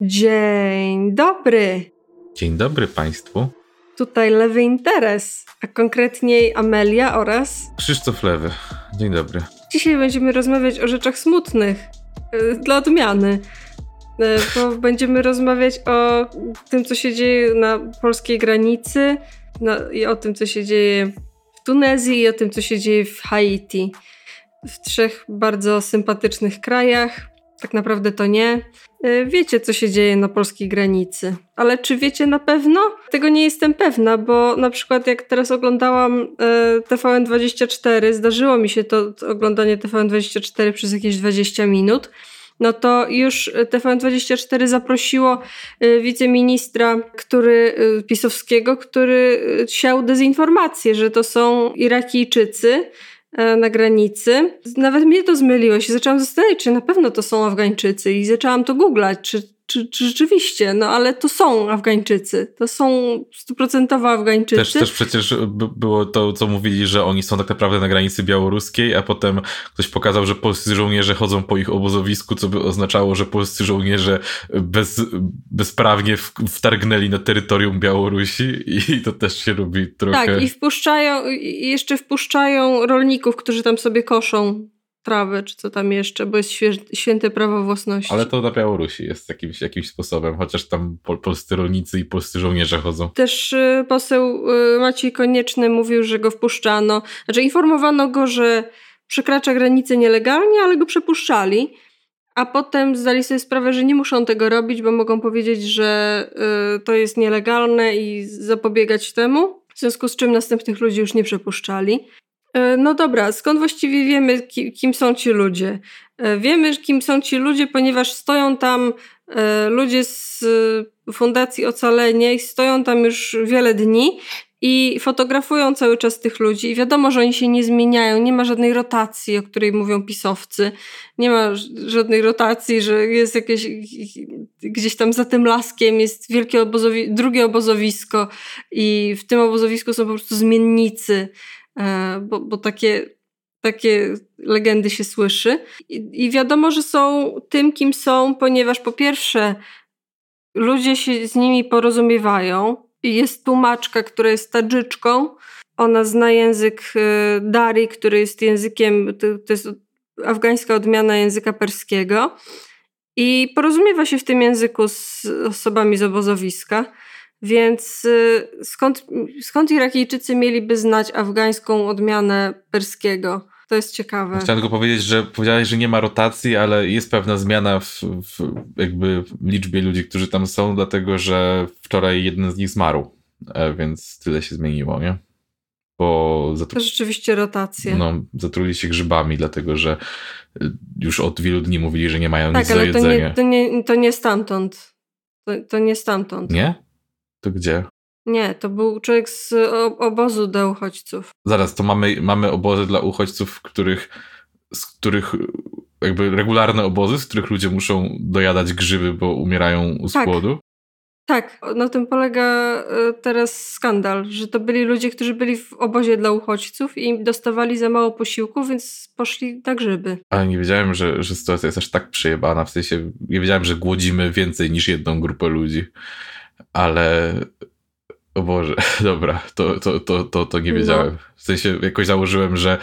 Dzień dobry. Dzień dobry Państwu. Tutaj lewy interes, a konkretniej Amelia oraz Krzysztof Lewy. Dzień dobry. Dzisiaj będziemy rozmawiać o rzeczach smutnych. Yy, dla odmiany. Yy, bo będziemy rozmawiać o tym, co się dzieje na polskiej granicy i o tym, co się dzieje w Tunezji i o tym, co się dzieje w Haiti. W trzech bardzo sympatycznych krajach. Tak naprawdę to nie. E, wiecie, co się dzieje na polskiej granicy. Ale czy wiecie na pewno? Tego nie jestem pewna, bo na przykład jak teraz oglądałam e, TVN24, zdarzyło mi się to oglądanie TVN24 przez jakieś 20 minut, no to już TVN24 zaprosiło e, wiceministra który, pisowskiego, który siał dezinformację, że to są Irakijczycy, na granicy. Nawet mnie to zmyliło się. Zaczęłam zastanawiać, czy na pewno to są Afgańczycy i zaczęłam to googlać, czy czy, czy rzeczywiście, no ale to są Afgańczycy, to są stuprocentowo Afgańczycy. Też, też przecież było to, co mówili, że oni są tak naprawdę na granicy białoruskiej, a potem ktoś pokazał, że polscy żołnierze chodzą po ich obozowisku, co by oznaczało, że polscy żołnierze bez, bezprawnie wtargnęli na terytorium Białorusi i to też się robi trochę... Tak, i wpuszczają, i jeszcze wpuszczają rolników, którzy tam sobie koszą trawę, czy co tam jeszcze, bo jest święte prawo własności. Ale to na Białorusi jest jakimś, jakimś sposobem, chociaż tam pol, polscy rolnicy i polscy żołnierze chodzą. Też y, poseł y, Maciej Konieczny mówił, że go wpuszczano, znaczy informowano go, że przekracza granicę nielegalnie, ale go przepuszczali. A potem zdali sobie sprawę, że nie muszą tego robić, bo mogą powiedzieć, że y, to jest nielegalne i zapobiegać temu. W związku z czym następnych ludzi już nie przepuszczali. E, no dobra, skąd właściwie wiemy, kim, są ci ludzie? E, wiemy, kim są ci ludzie, ponieważ stoją tam e, ludzie z Fundacji Ocalenie i stoją tam już wiele dni i fotografują cały czas tych ludzi. I wiadomo, że oni się nie zmieniają, nie ma żadnej rotacji, o której mówią pisowcy, nie ma żadnej rotacji, że jest jakieś, gdzieś tam za tym laskiem jest wielkie obozowi drugie obozowisko i w tym obozowisku są po prostu zmiennicy bo, bo takie, takie legendy się słyszy. I, I wiadomo, że są tym, kim są, ponieważ po pierwsze ludzie się z nimi porozumiewają. Jest tłumaczka, która jest tadżyczką. Ona zna język e, Dari, który jest językiem, to jest afgańska odmiana języka perskiego. I porozumiewa się w tym języku z osobami z obozowiska. Więc y, skąd, skąd Irakijczycy mieliby znać afgańską odmianę perskiego? To jest ciekawe. Chciałem tylko powiedzieć, że powiedziałeś, że nie ma rotacji, ale jest pewna zmiana w, w jakby liczbie ludzi, którzy tam są, dlatego że wczoraj jeden z nich zmarł, e, więc tyle się zmieniło, nie? Bo zatru... To rzeczywiście rotacja. No, zatruli się grzybami, dlatego że y, już od wielu dni mówili, że nie mają tak, nic do jedzenia. Tak, ale to nie, to nie stamtąd. To, to nie stamtąd. Nie? To gdzie? Nie, to był człowiek z obozu dla uchodźców. Zaraz, to mamy, mamy obozy dla uchodźców, których, z których jakby regularne obozy, z których ludzie muszą dojadać grzyby, bo umierają u tak. głodu. Tak, na tym polega e, teraz skandal, że to byli ludzie, którzy byli w obozie dla uchodźców i dostawali za mało posiłku, więc poszli na grzyby. Ale nie wiedziałem, że, że sytuacja jest aż tak przejebana, w sensie nie wiedziałem, że głodzimy więcej niż jedną grupę ludzi ale o Boże, dobra, to, to, to, to, to nie no. wiedziałem. W sensie jakoś założyłem, że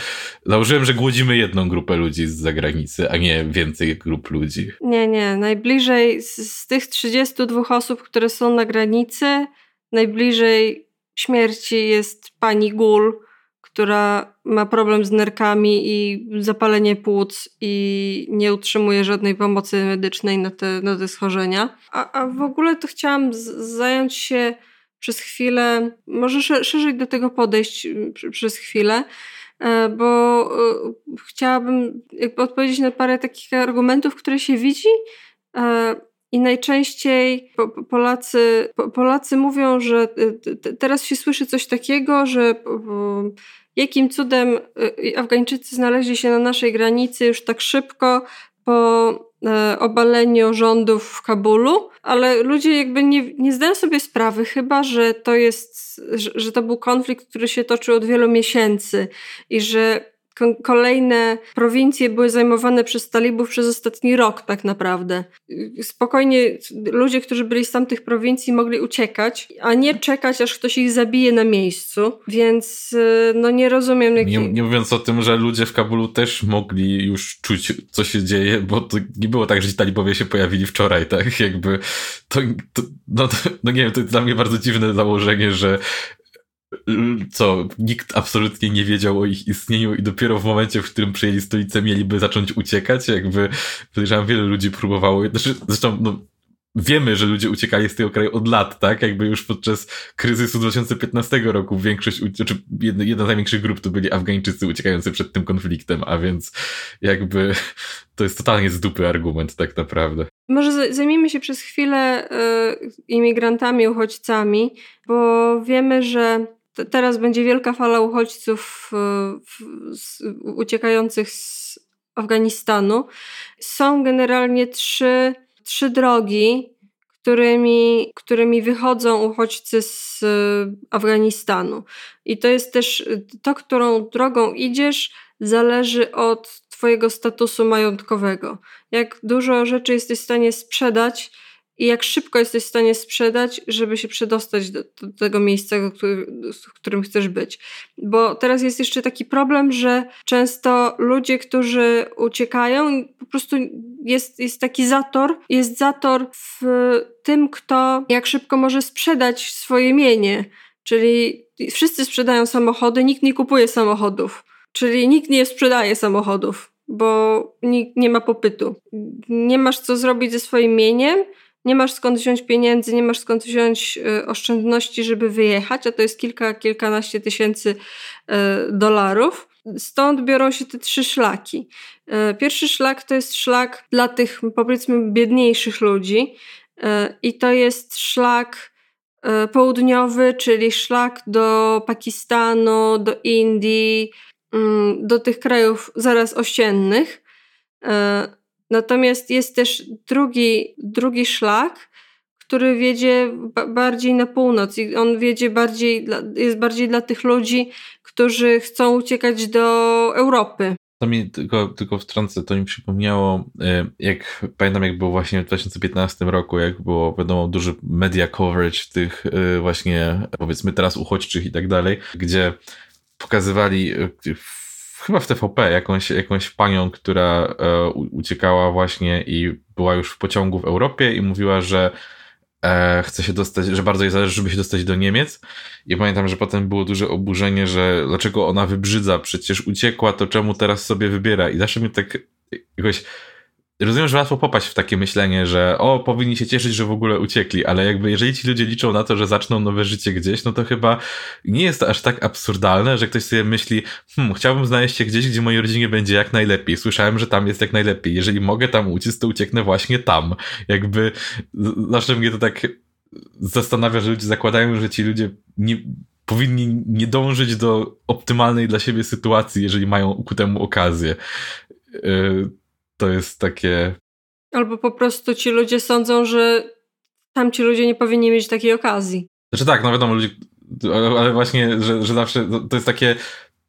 założyłem, że głodzimy jedną grupę ludzi z zagranicy, a nie więcej grup ludzi. Nie, nie. Najbliżej z, z tych 32 osób, które są na granicy, najbliżej śmierci jest pani Gul, która ma problem z nerkami i zapalenie płuc i nie utrzymuje żadnej pomocy medycznej na te, na te schorzenia. A, a w ogóle to chciałam zająć się przez chwilę, może szerzej do tego podejść przez chwilę, e, bo e, chciałabym jakby odpowiedzieć na parę takich argumentów, które się widzi. E, I najczęściej Polacy, Polacy mówią, że teraz się słyszy coś takiego, że jakim cudem y, Afgańczycy znaleźli się na naszej granicy już tak szybko po e, obaleniu rządów w Kabulu, ale ludzie jakby nie, nie zdają sobie sprawy chyba, że to jest, że to był konflikt, który się toczył od wielu miesięcy i że kolejne prowincje były zajmowane przez talibów przez ostatni rok tak naprawdę. Spokojnie ludzie, którzy byli z tamtych prowincji mogli uciekać, a nie czekać aż ktoś ich zabije na miejscu, więc y, no nie rozumiem. Jak... Nie, nie mówiąc o tym, że ludzie w Kabulu też mogli już czuć co się dzieje, bo to nie było tak, że ci talibowie się pojawili wczoraj, tak jakby to, to no, to, no nie wiem, to jest dla mnie bardzo dziwne założenie, że co nikt absolutnie nie wiedział o ich istnieniu i dopiero w momencie, w którym przyjęli stolicę, mieliby zacząć uciekać. Jakby podejrzewam, wiele ludzi próbowało. Znaczy, zresztą, no, wiemy, że ludzie uciekali z tego kraju od lat, tak? Jakby już podczas kryzysu 2015 roku większość, znaczy jedna, jedna z największych grup to byli Afgańczycy uciekający przed tym konfliktem, a więc jakby to jest totalnie z dupy argument tak naprawdę. Może zajmijmy się przez chwilę y, imigrantami, uchodźcami, bo wiemy, że teraz będzie wielka fala uchodźców uciekających z Afganistanu. Są generalnie trzy, trzy drogi, którymi, którymi wychodzą uchodźcy z Afganistanu. I to jest też to, którą drogą idziesz, zależy od Twojego statusu majątkowego. Jak dużo rzeczy jesteś w stanie sprzedać, i jak szybko jesteś w stanie sprzedać, żeby się przedostać do, do tego miejsca, w którym chcesz być. Bo teraz jest jeszcze taki problem, że często ludzie, którzy uciekają, po prostu jest, jest taki zator, jest zator w tym, kto jak szybko może sprzedać swoje mienie. Czyli wszyscy sprzedają samochody, nikt nie kupuje samochodów. Czyli nikt nie sprzedaje samochodów, bo nikt nie ma popytu. Nie masz co zrobić ze swoim mieniem, nie masz skąd wziąć pieniędzy, nie masz skąd wziąć y, oszczędności, żeby wyjechać, a to jest kilka, kilkanaście tysięcy y, dolarów. Stąd biorą się te trzy szlaki. Y, pierwszy szlak to jest szlak dla tych, powiedzmy, biedniejszych ludzi, i to jest szlak południowy, czyli szlak do Pakistanu, do Indii, mm, do tych krajów zaraz ościennych. Natomiast jest też drugi, drugi szlak, który wiedzie bardziej na północ i on wiedzie bardziej, jest bardziej dla tych ludzi, którzy chcą uciekać do Europy. To mi tylko, tylko wtrącę, to mi przypomniało, e, jak pamiętam, jak było właśnie w 2015 roku, jak było, wiadomo, duży media coverage tych e, właśnie, powiedzmy teraz uchodźczych i tak dalej, gdzie pokazywali e, chyba w TVP jakąś, jakąś panią, która e, uciekała właśnie i była już w pociągu w Europie i mówiła, że e, chce się dostać, że bardzo jej zależy, żeby się dostać do Niemiec. I pamiętam, że potem było duże oburzenie, że dlaczego ona wybrzydza, przecież uciekła, to czemu teraz sobie wybiera? I zawsze mi tak jakoś Rozumiem, że łatwo popaść w takie myślenie, że o, powinni się cieszyć, że w ogóle uciekli, ale jakby jeżeli ci ludzie liczą na to, że zaczną nowe życie gdzieś, no to chyba nie jest to aż tak absurdalne, że ktoś sobie myśli, hmm, chciałbym znaleźć się gdzieś, gdzie mojej rodzinie będzie jak najlepiej. Słyszałem, że tam jest jak najlepiej. Jeżeli mogę tam uciec, to ucieknę właśnie tam. Jakby zawsze mnie to tak zastanawia, że ludzie zakładają, że ci ludzie nie, powinni nie dążyć do optymalnej dla siebie sytuacji, jeżeli mają ku temu okazję. Yy, to jest takie. Albo po prostu ci ludzie sądzą, że tamci ludzie nie powinni mieć takiej okazji. Znaczy tak, no wiadomo, ludzie, ale właśnie, że, że zawsze to jest takie.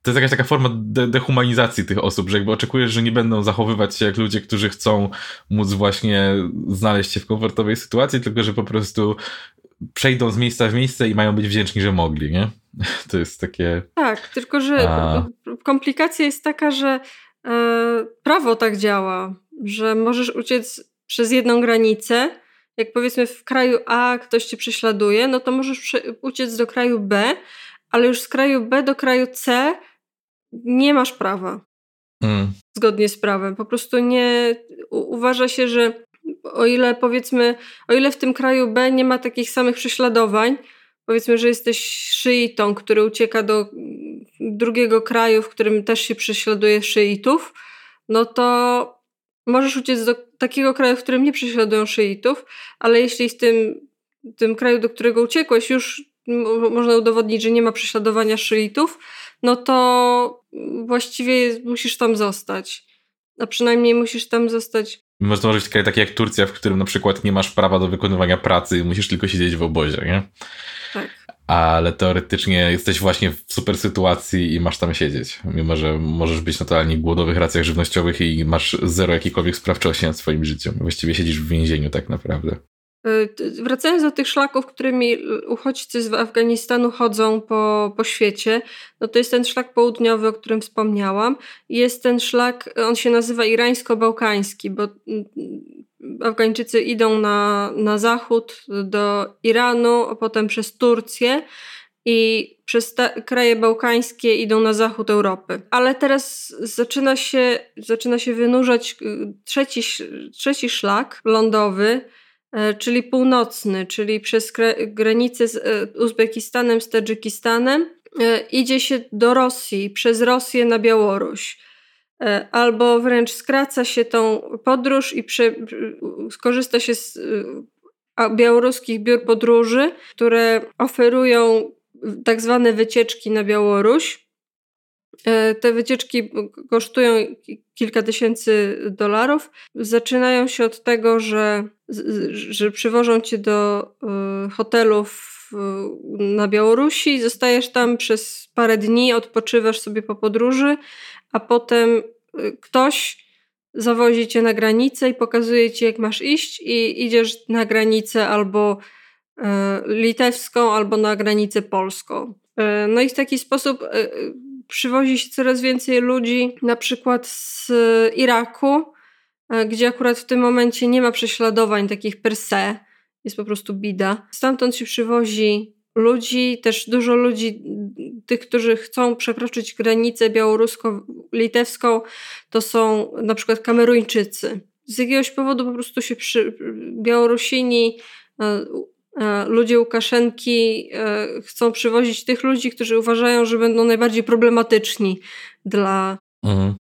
To jest jakaś taka forma de dehumanizacji tych osób, że jakby oczekujesz, że nie będą zachowywać się jak ludzie, którzy chcą móc właśnie znaleźć się w komfortowej sytuacji, tylko że po prostu przejdą z miejsca w miejsce i mają być wdzięczni, że mogli, nie? To jest takie. Tak, tylko że A... komplikacja jest taka, że prawo tak działa, że możesz uciec przez jedną granicę. Jak powiedzmy w kraju A ktoś cię prześladuje, no to możesz uciec do kraju B, ale już z kraju B do kraju C nie masz prawa. Mm. Zgodnie z prawem. Po prostu nie uważa się, że o ile powiedzmy, o ile w tym kraju B nie ma takich samych prześladowań, powiedzmy, że jesteś szyitą, który ucieka do drugiego kraju, w którym też się prześladuje szyitów, no to możesz uciec do takiego kraju, w którym nie prześladują szyitów, ale jeśli w tym, tym kraju, do którego uciekłeś, już można udowodnić, że nie ma prześladowania szyitów, no to właściwie musisz tam zostać. A przynajmniej musisz tam zostać. Może to może być kraj taki jak Turcja, w którym na przykład nie masz prawa do wykonywania pracy, musisz tylko siedzieć w obozie, nie? Tak. ale teoretycznie jesteś właśnie w super sytuacji i masz tam siedzieć. Mimo, że możesz być na totalnie głodowych racjach żywnościowych i masz zero jakiejkolwiek sprawczości nad swoim życiem. Właściwie siedzisz w więzieniu tak naprawdę. Y, wracając do tych szlaków, którymi uchodźcy z Afganistanu chodzą po, po świecie, no to jest ten szlak południowy, o którym wspomniałam. Jest ten szlak, on się nazywa irańsko-bałkański, bo Afgańczycy idą na, na zachód do Iranu, a potem przez Turcję i przez kraje bałkańskie idą na zachód Europy. Ale teraz zaczyna się, zaczyna się wynurzać y, trzeci, trzeci szlak lądowy, czyli północny, czyli przez granicę z e, Uzbekistanem, z Tadżykistanem. E, idzie się do Rosji, przez Rosję na Białoruś. E, albo wręcz skraca się tą podróż i prze, skorzysta się z białoruskich biur podróży, które oferują tak zwane wycieczki na Białoruś. E, te wycieczki kosztują kilka tysięcy dolarów. Zaczynają się od tego, że, że przywożą cię do e, hotelów na Białorusi, zostajesz tam przez parę dni, odpoczywasz sobie po podróży, a potem ktoś zawozi cię na granicę i pokazuje ci, jak masz iść, i idziesz na granicę albo e, litewską, albo na granicę polską. E, no i w taki sposób e, przywozi się coraz więcej ludzi, na przykład z Iraku, gdzie akurat w tym momencie nie ma prześladowań takich per se, jest po prostu bida. Stamtąd się przywozi ludzi, też dużo ludzi, tych, którzy chcą przekroczyć granicę białorusko-litewską, to są na przykład Kameruńczycy. Z jakiegoś powodu po prostu się przy, Białorusini, e, ludzie Łukaszenki e, chcą przywozić tych ludzi, którzy uważają, że będą najbardziej problematyczni dla mhm.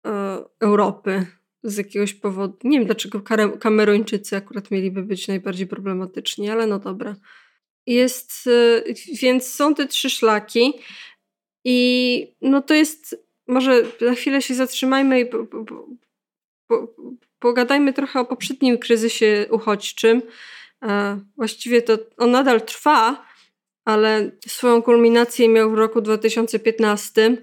Europy z jakiegoś powodu. Nie wiem dlaczego Kameruńczycy akurat mieliby być najbardziej problematyczni, ale no dobra. Jest, więc są te trzy szlaki i no to jest, może na chwilę się zatrzymajmy i po, po, po, pogadajmy trochę o poprzednim kryzysie uchodźczym. Właściwie to on nadal trwa, ale swoją kulminację miał w roku 2015.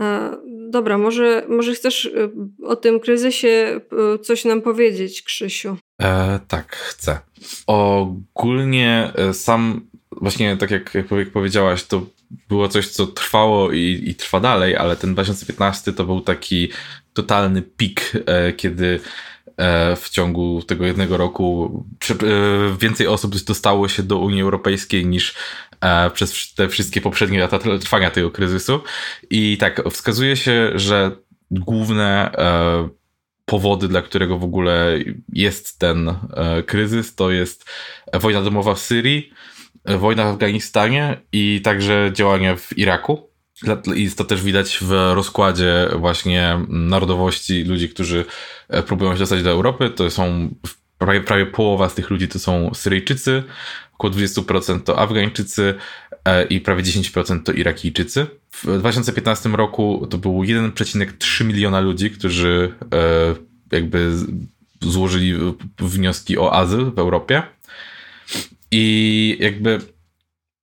E, dobra, może, może chcesz y, o tym kryzysie y, coś nam powiedzieć, Krzysiu? E, tak, chcę. Ogólnie e, sam, właśnie tak jak, jak powiedziałaś, to było coś, co trwało i, i trwa dalej, ale ten 2015 to był taki totalny pik, e, kiedy w ciągu tego jednego roku więcej osób dostało się do Unii Europejskiej niż przez te wszystkie poprzednie lata trwania tego kryzysu. I tak, wskazuje się, że główne powody, dla którego w ogóle jest ten e, kryzys, to jest wojna domowa w Syrii, e, wojna w Afganistanie i także działania w Iraku. I to też widać w rozkładzie właśnie narodowości ludzi, którzy e, próbują się dostać do Europy. To są prawie, prawie połowa z tych ludzi to są Syryjczycy, około 20% to Afgańczycy i prawie 10% to Irakijczycy. W 2015 roku to było 1,3 miliona ludzi, którzy e, jakby złożyli wnioski o azyl w Europie. I jakby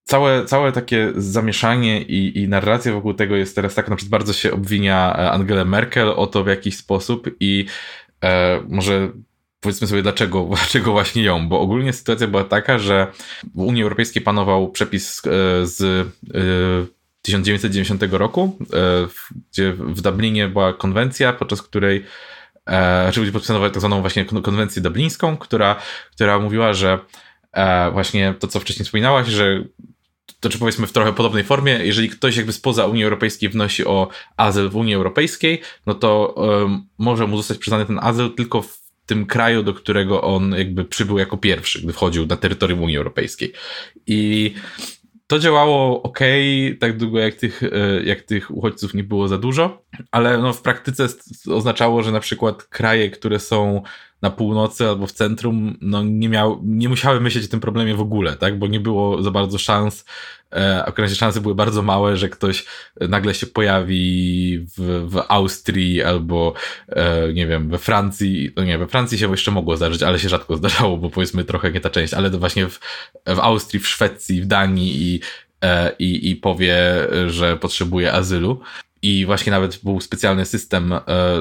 całe, całe takie zamieszanie i, i narracja wokół tego jest teraz tak, na przykład bardzo się obwinia Angelę Merkel o to w jakiś sposób i e, może powiedzmy sobie dlaczego, dlaczego właśnie ją, bo ogólnie sytuacja była taka, że w Unii Europejskiej panował przepis e, z e, 1990 roku, e, gdzie w Dublinie była konwencja, podczas której e, czyli podpisano tak zwaną właśnie konwencję dublińską, która, która mówiła, że e, właśnie to, co wcześniej wspominałaś, że to czy powiedzmy w trochę podobnej formie, jeżeli ktoś jakby spoza Unii Europejskiej wnosi o azyl w Unii Europejskiej, no to um, może mu zostać przyznany ten azyl tylko w tym kraju, do którego on jakby przybył jako pierwszy, gdy wchodził na terytorium Unii Europejskiej. I to działało ok, tak długo jak tych, e, jak tych uchodźców nie było za dużo, ale no w praktyce oznaczało, że na przykład kraje, które są na północy albo w centrum, no nie, miał, nie musiały myśleć o tym problemie w ogóle, tak? Bo nie było za bardzo szans, e, a w razie szanse były bardzo małe, że ktoś nagle się pojawi w, w Austrii albo e, nie wiem, we Francji. No nie, we Francji się jeszcze mogło zdarzyć, ale się rzadko zdarzało, bo powiedzmy trochę nie ta część, ale to właśnie w, w Austrii, w Szwecji, w Danii i i, i powie, że potrzebuje azylu. I właśnie nawet był specjalny system,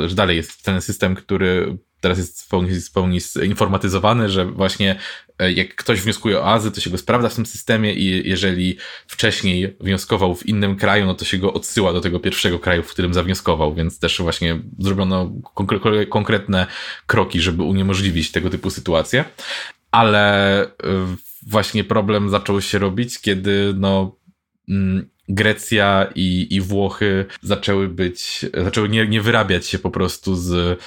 że dalej jest ten system, który teraz jest w pełni, zinformatyzowany, że właśnie e, jak ktoś wnioskuje o azyl, to się go sprawdza w tym systemie i jeżeli wcześniej wnioskował w innym kraju, no to się go odsyła do tego pierwszego kraju, w którym zawnioskował, więc też właśnie zrobiono konkretne kroki, żeby uniemożliwić tego typu sytuacje. Ale e, właśnie problem zaczął się robić, kiedy no mm, Grecja i, i Włochy zaczęły być, zaczęły nie, nie wyrabiać się po prostu z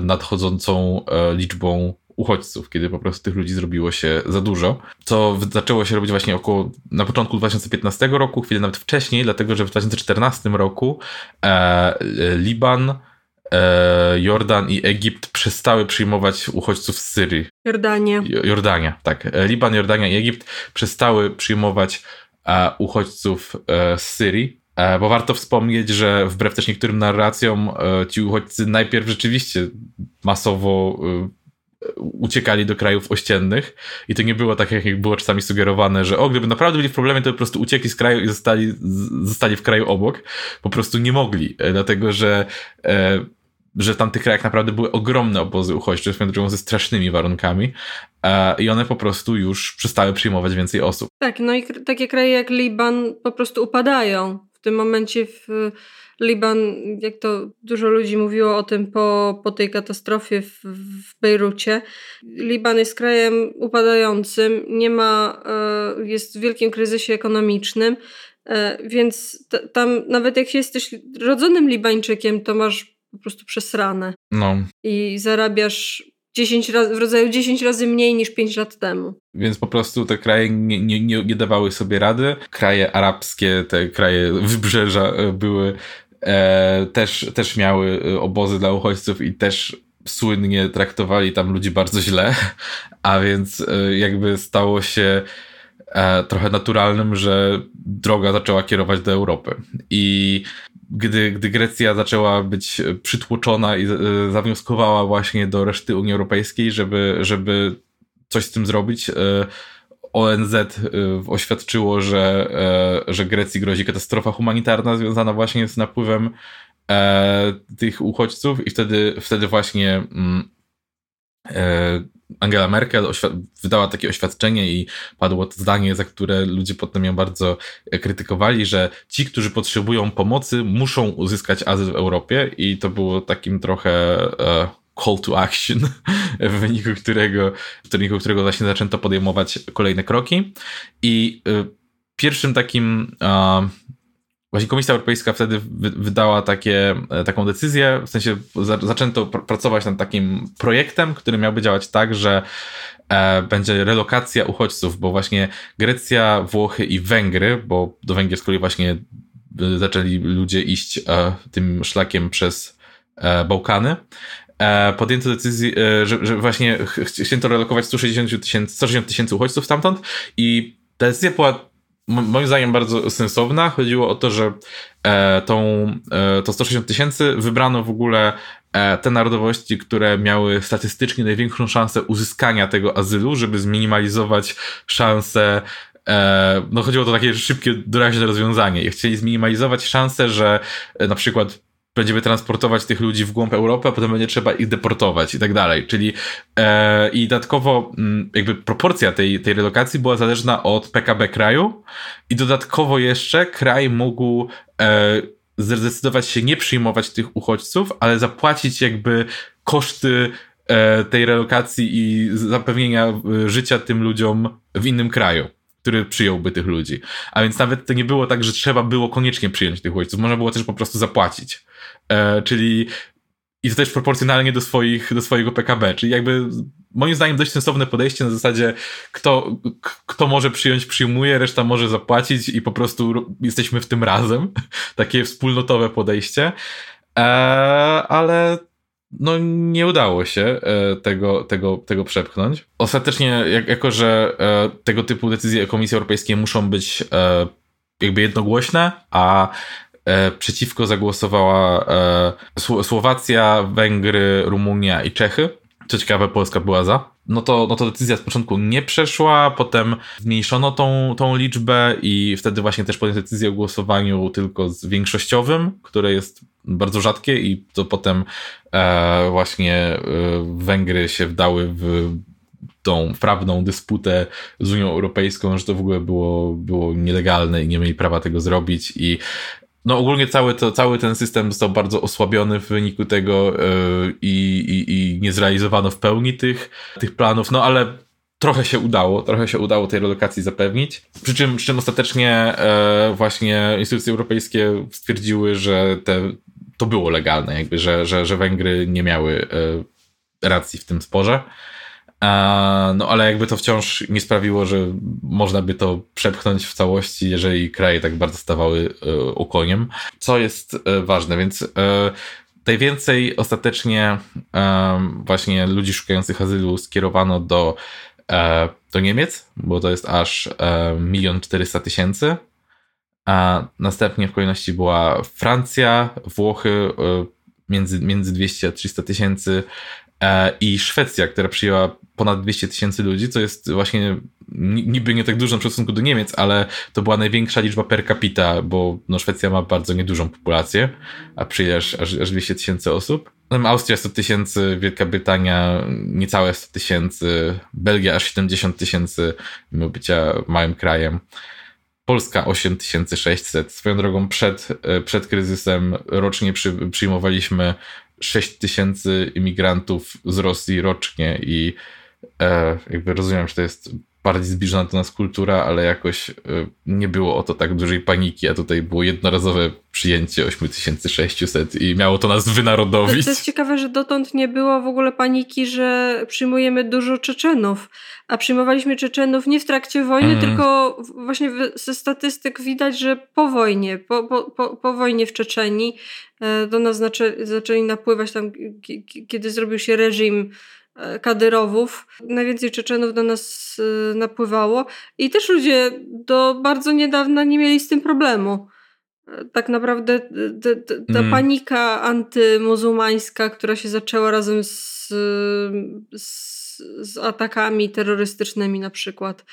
nadchodzącą e, liczbą uchodźców, kiedy po prostu tych ludzi zrobiło się za dużo, co zaczęło się robić właśnie około na początku 2015 roku, chwilę nawet wcześniej, dlatego że w 2014 roku e, Liban, e, Jordan i Egipt przestały przyjmować uchodźców z Syrii. Jordania. Jordania, tak. E, Liban, Jordania i Egipt przestały przyjmować e, uchodźców z Syrii E, bo warto wspomnieć, że wbrew też niektórym narracjom, e, ci uchodźcy najpierw rzeczywiście masowo e, uciekali do krajów ościennych i to nie było tak, jak było czasami sugerowane, że o, gdyby naprawdę byli w problemie, to po prostu uciekli z kraju i zostali, zostali w kraju obok. Po prostu nie mogli, dlatego że że w tamtych krajach naprawdę były ogromne obozy uchodźcze, swoją ze strasznymi warunkami i one po prostu już przestały przyjmować więcej osób. Tak, no i takie kraje jak Liban po prostu upadają tym momencie w Liban, jak to dużo ludzi mówiło o tym po, po tej katastrofie w, w Bejrucie, Liban jest krajem upadającym, nie ma, e, jest w wielkim kryzysie ekonomicznym, e, więc t- tam nawet jak jesteś rodzonym Libańczykiem, to masz po prostu przesrane. No. I zarabiasz 10 razy, w rodzaju 10 razy mniej niż 5 lat temu. Więc po prostu te kraje nie, nie, nie, nie dawały sobie rady. Kraje arabskie, te kraje wybrzeża e, były e, też, też miały e, obozy dla uchodźców i też słynnie traktowali tam ludzi bardzo źle, a więc e, jakby stało się e, trochę naturalnym, że droga zaczęła kierować do Europy. I gdy, gdy Grecja zaczęła być przytłoczona i e, zawnioskowała właśnie do reszty Unii Europejskiej, żeby, żeby coś z tym zrobić, e, ONZ e, oświadczyło, że, że Grecji grozi katastrofa humanitarna związana właśnie z napływem tych uchodźców i wtedy, wtedy właśnie mm, Angela Merkel wydała takie oświadczenie i padło to zdanie, za które ludzie potem ją bardzo krytykowali, że ci, którzy potrzebują pomocy, muszą uzyskać azyl w Europie i to było takim trochę e, call to action, w wyniku którego, w wyniku którego właśnie zaczęto podejmować kolejne kroki. I e, pierwszym takim e, Właśnie Komisja Europejska wtedy wydała takie, e, taką decyzję, w sensie zaczęto pr pracować nad takim projektem, który miałby działać tak, że e, będzie relokacja uchodźców, bo właśnie Grecja, Włochy i Węgry, bo do Węgier z kolei właśnie e, zaczęli ludzie iść e, tym szlakiem przez e, Bałkany, e, podjęto decyzję, że, że właśnie chciano relokować 160 tysięcy 160 tysięcy uchodźców stamtąd i ta decyzja była moim zdaniem bardzo sensowna. Chodziło o to, że e, tą, e, to 160 tysięcy wybrano w ogóle e, te narodowości, które miały statystycznie największą szansę uzyskania tego azylu, żeby zminimalizować szanse no chodziło o to takie szybkie, doraźne rozwiązanie chcieli zminimalizować szansę, że na przykład będziemy transportować tych ludzi w głąb Europy, a potem będzie trzeba ich deportować i tak dalej. Czyli e, i dodatkowo mm, jakby proporcja tej, tej relokacji była zależna od PKB kraju i dodatkowo jeszcze kraj mógł e, zdecydować się nie przyjmować tych uchodźców, ale zapłacić jakby koszty e, tej relokacji i zapewnienia e, życia tym ludziom w innym kraju który przyjąłby tych ludzi. A więc nawet to nie było tak, że trzeba było koniecznie przyjąć tych uchodźców, można było też po prostu zapłacić. E, czyli i to też proporcjonalnie do, swoich, do swojego PKB, czyli jakby moim zdaniem dość sensowne podejście na zasadzie kto, kto może przyjąć, przyjmuje, reszta może zapłacić i po prostu jesteśmy w tym razem. Takie wspólnotowe podejście. E, ale no nie udało się e, tego, tego, tego przepchnąć. Ostatecznie, jak, jako że tego typu decyzje Komisji Europejskiej muszą być jakby jednogłośne, a przeciwko zagłosowała Słowacja, Węgry, Rumunia i Czechy. Co ciekawe, Polska była za. no to, no to decyzja z początku nie przeszła, potem zmniejszono tą, tą liczbę i wtedy właśnie też podjęto decyzję o głosowaniu tylko z większościowym, które jest bardzo rzadkie i to potem e, właśnie e, Węgry się wdały w tą prawną dysputę z Unią Europejską, że to w ogóle było, było nielegalne i nie mieli prawa tego zrobić i no ogólnie cały, to, cały ten system został bardzo osłabiony w wyniku tego yy, i, i nie zrealizowano w pełni tych, tych planów, no ale trochę się udało, trochę się udało tej relokacji zapewnić. Przy czym, przy czym ostatecznie e, właśnie instytucje europejskie stwierdziły, że te, to było legalne, jakby, że, że, że Węgry nie miały e, racji w tym sporze. No ale jakby to wciąż nie sprawiło, że można by to przepchnąć w całości, jeżeli kraje tak bardzo stawały ukoniem. E, Co jest e, ważne, więc e, najwięcej ostatecznie właśnie ludzi szukających azylu skierowano do, do Niemiec, bo to jest aż milion czterysta tysięcy. A następnie w kolejności była Francja, Włochy między, między 200 a 300 tysięcy i Szwecja, która przyjęła ponad 200 tysięcy ludzi, co jest właśnie niby nie tak dużo w stosunku do Niemiec, ale to była największa liczba per capita, bo no, Szwecja ma bardzo niedużą populację, a przyjesz aż, aż 200 tysięcy osób. Austria 100 tysięcy, Wielka Brytania niecałe 100 tysięcy, Belgia aż 70 tysięcy, mimo bycia małym krajem. Polska 8600. Swoją drogą przed, przed kryzysem rocznie przy, przyjmowaliśmy 6 tysięcy imigrantów z Rosji rocznie i e, jakby rozumiem, że to jest bardziej zbliżona do nas kultura, ale jakoś e, nie było o to tak dużej paniki, a tutaj było jednorazowe przyjęcie 8600 i miało to nas wynarodowić. To, jest ciekawe, że dotąd nie było w ogóle paniki, że przyjmujemy dużo Czeczenów, a przyjmowaliśmy Czeczenów nie w trakcie wojny, mm. tylko właśnie ze statystyk widać, że po wojnie, po, po, po, po wojnie w Czeczeni e, do nas zaczęli, zaczęli napływać tam, kiedy zrobił się reżim Kadyrowów. Najwięcej Czeczenów do nas e, napływało i też ludzie do bardzo niedawna nie mieli z tym problemu. E, tak naprawdę ta mm. panika antymuzułmańska, która się zaczęła razem z, z, z atakami terrorystycznymi na przykład,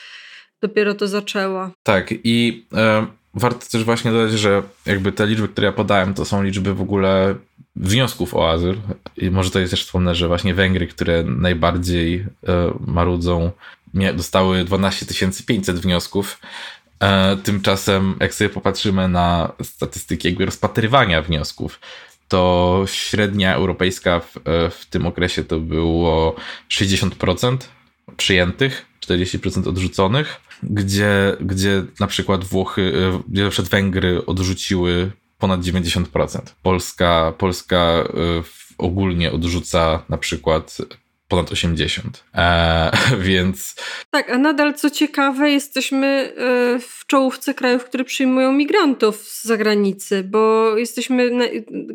dopiero to zaczęła. Tak i e, warto też właśnie dodać, że jakby te liczby, które ja podałem, to są liczby w ogóle wniosków o azyl. I może to jest też wspomnę, że właśnie Węgry, które najbardziej e, marudzą, dostały 12 500 wniosków. E, tymczasem, jak sobie popatrzymy na statystyki jakby rozpatrywania wniosków, to średnia europejska w, e, w tym okresie to było 60% przyjętych, 40% odrzuconych, gdzie, gdzie na przykład Włochy, gdzie na przykład Węgry odrzuciły ponad 90%. Polska, Polska y, ogólnie odrzuca na przykład ponad 80. E, więc. Tak, a nadal co ciekawe, jesteśmy y, w czołówce krajów, które przyjmują migrantów z zagranicy, bo jesteśmy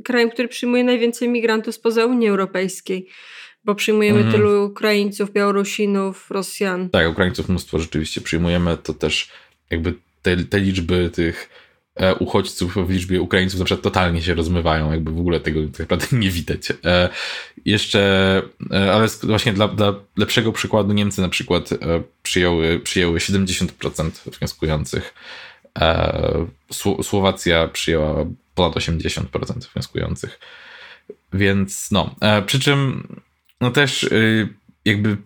krajem, który przyjmuje najwięcej migrantów spoza Unii Europejskiej. Bo przyjmujemy mm. tylu Ukraińców, Białorusinów, Rosjan. Tak, Ukraińców mnóstwo rzeczywiście przyjmujemy. To też jakby te, te liczby tych E, uchodźców w liczbie Ukraińców na przykład totalnie się rozmywają, jakby w ogóle tego tak naprawdę nie widać. E, jeszcze, e, ale właśnie dla, dla lepszego przykładu Niemcy na przykład przyjęły, przyjęły 70% wnioskujących. Słowacja przyjęła ponad 80% wnioskujących. Więc no, przy czym no też jakby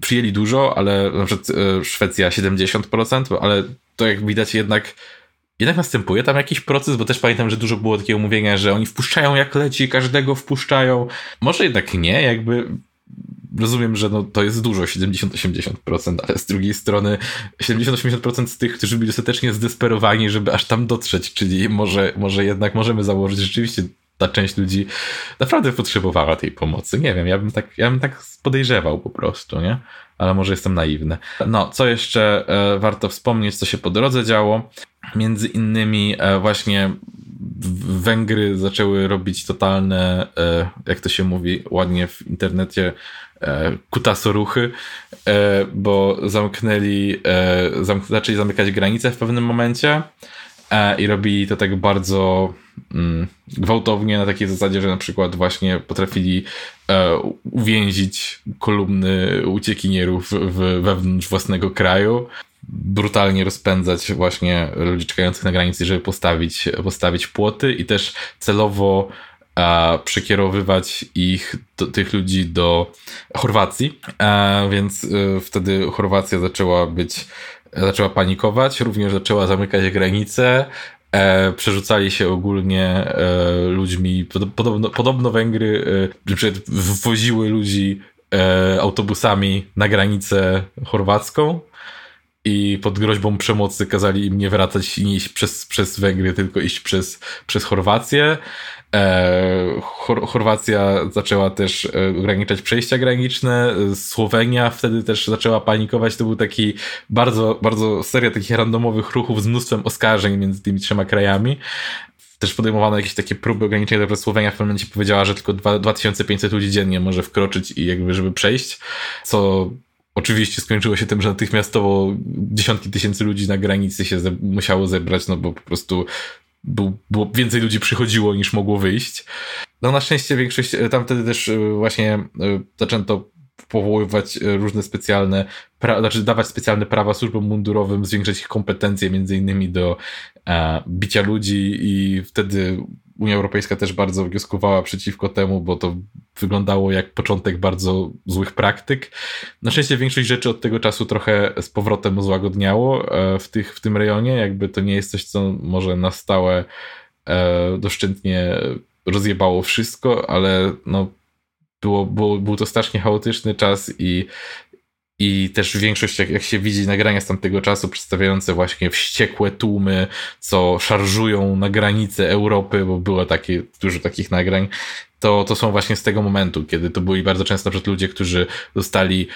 przyjęli dużo, ale na przykład Szwecja 70%, ale to jak widać jednak jednak następuje tam jakiś proces, bo też pamiętam, że dużo było takiego mówienia, że oni wpuszczają jak leci, każdego wpuszczają. Może jednak nie, jakby rozumiem, że no, to jest dużo, 70-80%, ale z drugiej strony 70-80% z tych, którzy byli dostatecznie zdesperowani, żeby aż tam dotrzeć, czyli może, może jednak możemy założyć, rzeczywiście ta część ludzi naprawdę potrzebowała tej pomocy. Nie wiem, ja bym tak, ja bym tak podejrzewał po prostu, nie? Ale może jestem naiwny. No, co jeszcze e, warto wspomnieć, co się po drodze działo? Między innymi e, właśnie Węgry zaczęły robić totalne, e, jak to się mówi ładnie w internecie, kutasoruchy, bo zamknęli, zamk zaczęli zamykać granice w pewnym momencie i robili to tak bardzo gwałtownie na takiej zasadzie, że na przykład właśnie potrafili e, uwięzić kolumny uciekinierów w, wewnątrz własnego kraju, brutalnie rozpędzać właśnie ludzi czekających na granicy, żeby postawić, postawić płoty i też celowo a, przekierowywać ich, do, tych ludzi do Chorwacji, a, więc y, wtedy Chorwacja zaczęła być, zaczęła panikować, również zaczęła zamykać granice, E, przerzucali się ogólnie e, ludźmi. Podobno, podobno Węgry e, wwoziły ludzi e, autobusami na granicę chorwacką i pod groźbą przemocy kazali im nie wracać i nie iść przez, przez Węgry, tylko iść przez, przez Chorwację. E, Chor Chorwacja zaczęła też e, ograniczać przejścia graniczne, Słowenia wtedy też zaczęła panikować. To był taki bardzo, bardzo seria takich randomowych ruchów z mnóstwem oskarżeń między tymi trzema krajami. Też podejmowano jakieś takie próby ograniczenia, że Słowenia w pewnym momencie powiedziała, że tylko 2500 ludzi dziennie może wkroczyć i jakby, żeby przejść, co Oczywiście skończyło się tym, że natychmiastowo dziesiątki tysięcy ludzi na granicy się ze musiało zebrać, no bo po prostu był, było więcej ludzi przychodziło niż mogło wyjść. No na szczęście większość, e, tam wtedy też e, właśnie e, zaczęto powoływać różne specjalne, pra, znaczy dawać specjalne prawa służbom mundurowym, zwiększać ich kompetencje między innymi do e, bicia ludzi i wtedy Unia Europejska też bardzo wnioskowała przeciwko temu, bo to wyglądało jak początek bardzo złych praktyk. Na szczęście większość rzeczy od tego czasu trochę z powrotem złagodniało e, w, tych, w tym rejonie. Jakby to nie jest coś, co może na stałe e, doszczętnie rozjebało wszystko, ale no, było, było, był to strasznie chaotyczny czas i i też większość, jak, jak się widzi nagrania z tamtego czasu, przedstawiające właśnie wściekłe tłumy, co szarżują na granice Europy, bo było takie, dużo takich nagrań, to, to są właśnie z tego momentu, kiedy to byli bardzo często ludzie, którzy zostali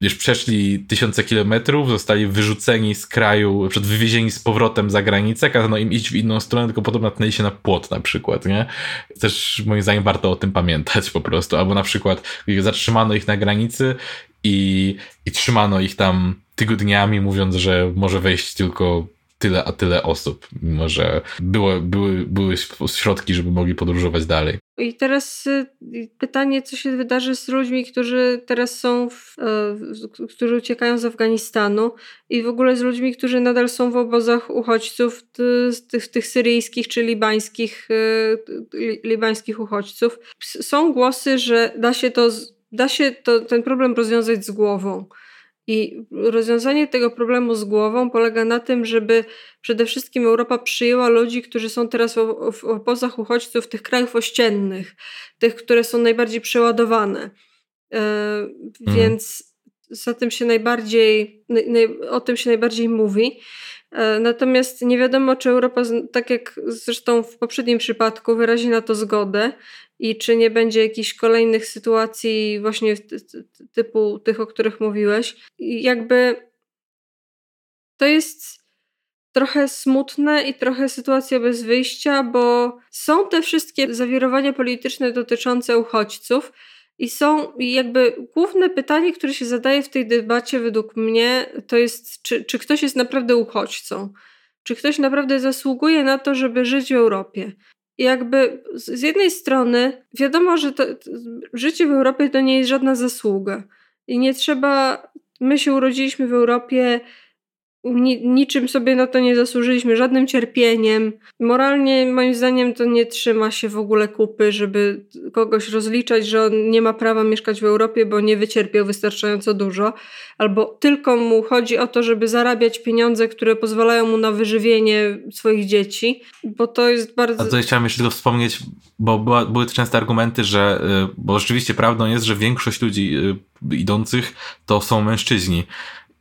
już przeszli tysiące kilometrów, zostali wyrzuceni z kraju, przed wywiezieni z powrotem za granicę, kazano im iść w inną stronę, tylko potem natknęli się na płot na przykład, nie? Też moim zdaniem warto o tym pamiętać po prostu. Albo na przykład zatrzymano ich na granicy i, i trzymano ich tam tygodniami, mówiąc, że może wejść tylko tyle a tyle osób, mimo że było, były, były środki, żeby mogli podróżować dalej. I teraz y, pytanie, co się wydarzy z ludźmi, którzy teraz są, w, e, którzy uciekają z Afganistanu i w ogóle z ludźmi, którzy nadal są w obozach uchodźców, tych, tych syryjskich czy libańskich, e, libańskich uchodźców. Są głosy, że da się to da się to, ten problem rozwiązać z głową. I rozwiązanie tego problemu z głową polega na tym, żeby przede wszystkim Europa przyjęła ludzi, którzy są teraz w, obozach uchodźców tych krajów ościennych, tych, które są najbardziej przeładowane. E, mhm. Więc za tym się najbardziej, naj, o tym się najbardziej mówi. E, natomiast nie wiadomo, czy Europa, tak jak zresztą w poprzednim przypadku, wyrazi na to zgodę i czy nie będzie jakichś kolejnych sytuacji właśnie typu tych, o których mówiłeś. Jakby to jest trochę smutne i trochę sytuacja bez wyjścia, bo są te wszystkie zawirowania polityczne dotyczące uchodźców i są jakby główne pytanie, które się zadaje w tej debacie według mnie, to jest czy, czy ktoś jest naprawdę uchodźcą? Czy ktoś naprawdę zasługuje na to, żeby żyć w Europie? jakby z jednej strony wiadomo, że to, życie w Europie to nie jest żadna zasługa. I nie trzeba. My się urodziliśmy w Europie, ni, niczym sobie na to nie zasłużyliśmy, żadnym cierpieniem. Moralnie, moim zdaniem, to nie trzyma się w ogóle kupy, żeby kogoś rozliczać, że on nie ma prawa mieszkać w Europie, bo nie wycierpiał wystarczająco dużo, albo tylko mu chodzi o to, żeby zarabiać pieniądze, które pozwalają mu na wyżywienie swoich dzieci, bo to jest bardzo. A tutaj chciałem jeszcze tylko wspomnieć, bo była, były częste argumenty, że, y, bo rzeczywiście prawdą jest, że większość ludzi y, idących to są mężczyźni.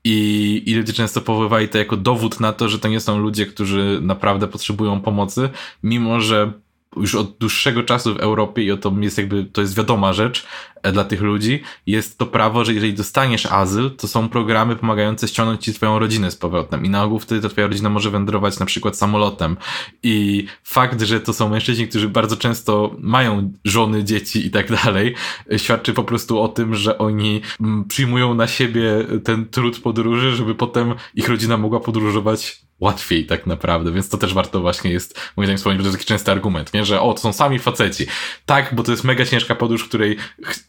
I, I ludzie często powoływali to jako dowód na to, że to nie są ludzie, którzy naprawdę potrzebują pomocy, mimo że już od dłuższego czasu w Europie i o to jest jakby, to jest wiadoma rzecz e, dla tych ludzi, jest to prawo, że jeżeli dostaniesz azyl, to są programy pomagające ściągnąć ci twoją rodzinę z powrotem. I na ogół wtedy ta twoja rodzina może wędrować na przykład samolotem. I fakt, że to są mężczyźni, którzy bardzo często mają żony, dzieci i tak dalej, e, świadczy po prostu o tym, że oni mm, przyjmują na siebie ten trud podróży, żeby potem ich rodzina mogła podróżować łatwiej tak naprawdę, więc to też warto właśnie jest, moim zdaniem, wspomnieć, bo to jest taki częsty argument, nie? że o, to są sami faceci. Tak, bo to jest mega ciężka podróż, której,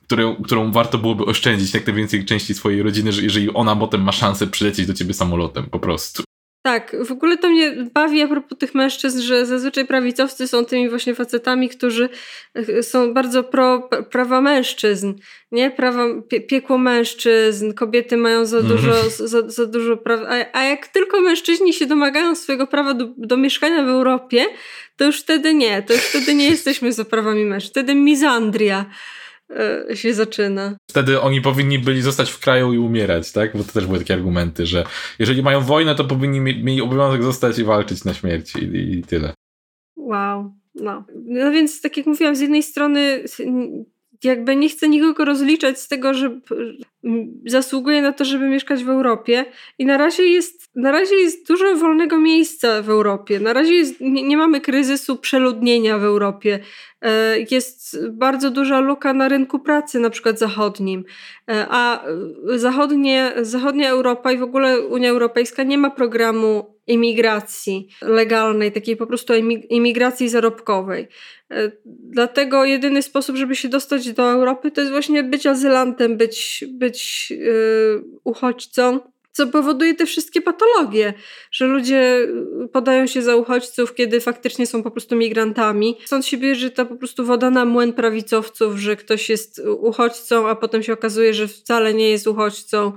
którą, którą warto byłoby oszczędzić jak najwięcej części swojej rodziny, że jeżeli ona potem ma szansę przylecieć do ciebie samolotem, po prostu. Tak, w ogóle to mnie bawi a propos tych mężczyzn, że zazwyczaj prawicowcy są tymi właśnie facetami, którzy e, są bardzo pro prawa mężczyzn, nie? Prawa, pie, piekło mężczyzn, kobiety mają za mhm. dużo, za, za dużo praw, a, a jak tylko mężczyźni się domagają swojego prawa do, do mieszkania w Europie, to już wtedy nie, to już wtedy nie jesteśmy za prawami mężczyzn, wtedy mizandria. E, się zaczyna. Wtedy oni powinni byli zostać w kraju i umierać, tak? Bo to też były takie argumenty, że jeżeli mają wojnę, to powinni mieli obowiązek zostać i walczyć na śmierć i, i tyle. Wow, no. No więc tak jak mówiłam, z jednej strony jakby nie chcę nikogo rozliczać z tego, że zasługuje na to, żeby mieszkać w Europie i na razie jest, na razie jest dużo wolnego miejsca w Europie. Na razie jest, nie, nie mamy kryzysu przeludnienia w Europie. E, jest bardzo duża luka na rynku pracy, na przykład zachodnim, e, a zachodnie, zachodnia Europa i w ogóle Unia Europejska nie ma programu imigracji legalnej, takiej po prostu imigracji zarobkowej. E, dlatego jedyny sposób, żeby się dostać do Europy, to jest właśnie być azylantem, być, być yy, uchodźcą co powoduje te wszystkie patologie, że ludzie podają się za uchodźców, kiedy faktycznie są po prostu migrantami. Stąd się bierze ta po prostu woda na młyn prawicowców, że ktoś jest uchodźcą, a potem się okazuje, że wcale nie jest uchodźcą,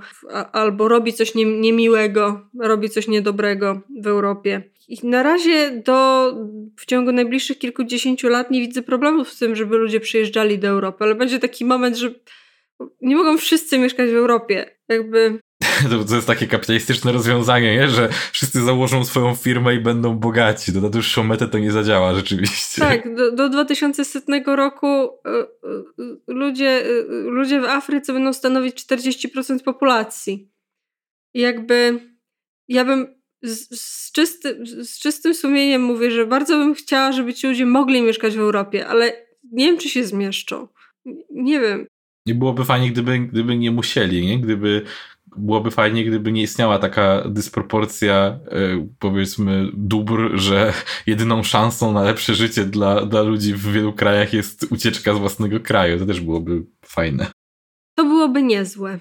albo robi coś nie, niemiłego, robi coś niedobrego w Europie. I na razie do, w ciągu najbliższych kilkudziesięciu lat nie widzę problemów z tym, żeby ludzie przyjeżdżali do Europy, ale będzie taki moment, że nie mogą wszyscy mieszkać w Europie. Jakby to, jest takie kapitalistyczne rozwiązanie, nie? że wszyscy założą swoją firmę i będą bogaci. To na dłuższą metę to nie zadziała rzeczywiście. Tak, do, do 2100 roku y, y, ludzie, y, ludzie w Afryce będą stanowić 40% populacji. I jakby ja bym z, z, czysty, z czystym sumieniem mówię, że bardzo bym chciała, żeby ci ludzie mogli mieszkać w Europie, ale nie wiem, czy się zmieszczą. Nie wiem. Nie byłoby fajnie, gdyby, gdyby nie musieli, nie? Gdyby byłoby fajnie, gdyby nie istniała taka dysproporcja, e, powiedzmy, dóbr, że jedyną szansą na lepsze życie dla, dla ludzi w wielu krajach jest ucieczka z własnego kraju. To też byłoby fajne. To byłoby niezłe.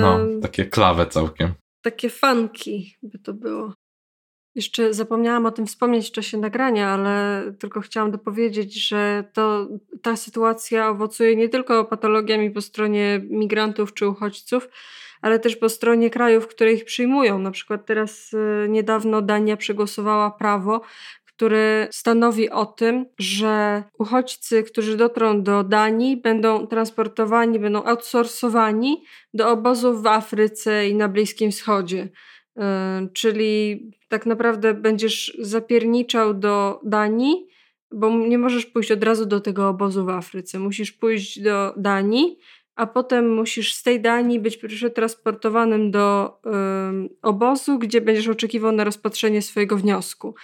no, takie klawe całkiem. Takie fanki by to było. Jeszcze zapomniałam o tym wspomnieć w czasie nagrania, ale tylko chciałam dopowiedzieć, że to, ta sytuacja owocuje nie tylko patologiami po stronie migrantów czy uchodźców, ale też po stronie krajów, które ich przyjmują. Na przykład teraz y, niedawno Dania przegłosowała prawo, które stanowi o tym, że uchodźcy, którzy dotrą do Danii, będą transportowani, będą outsourcowani do obozów w Afryce i na Bliskim Wschodzie. E, czyli tak naprawdę będziesz zapierniczał do Danii, bo nie możesz pójść od razu do tego obozu w Afryce. Musisz pójść do Danii, a potem musisz z tej Danii być przetransportowanym do obozu, gdzie będziesz oczekiwał na rozpatrzenie swojego wniosku.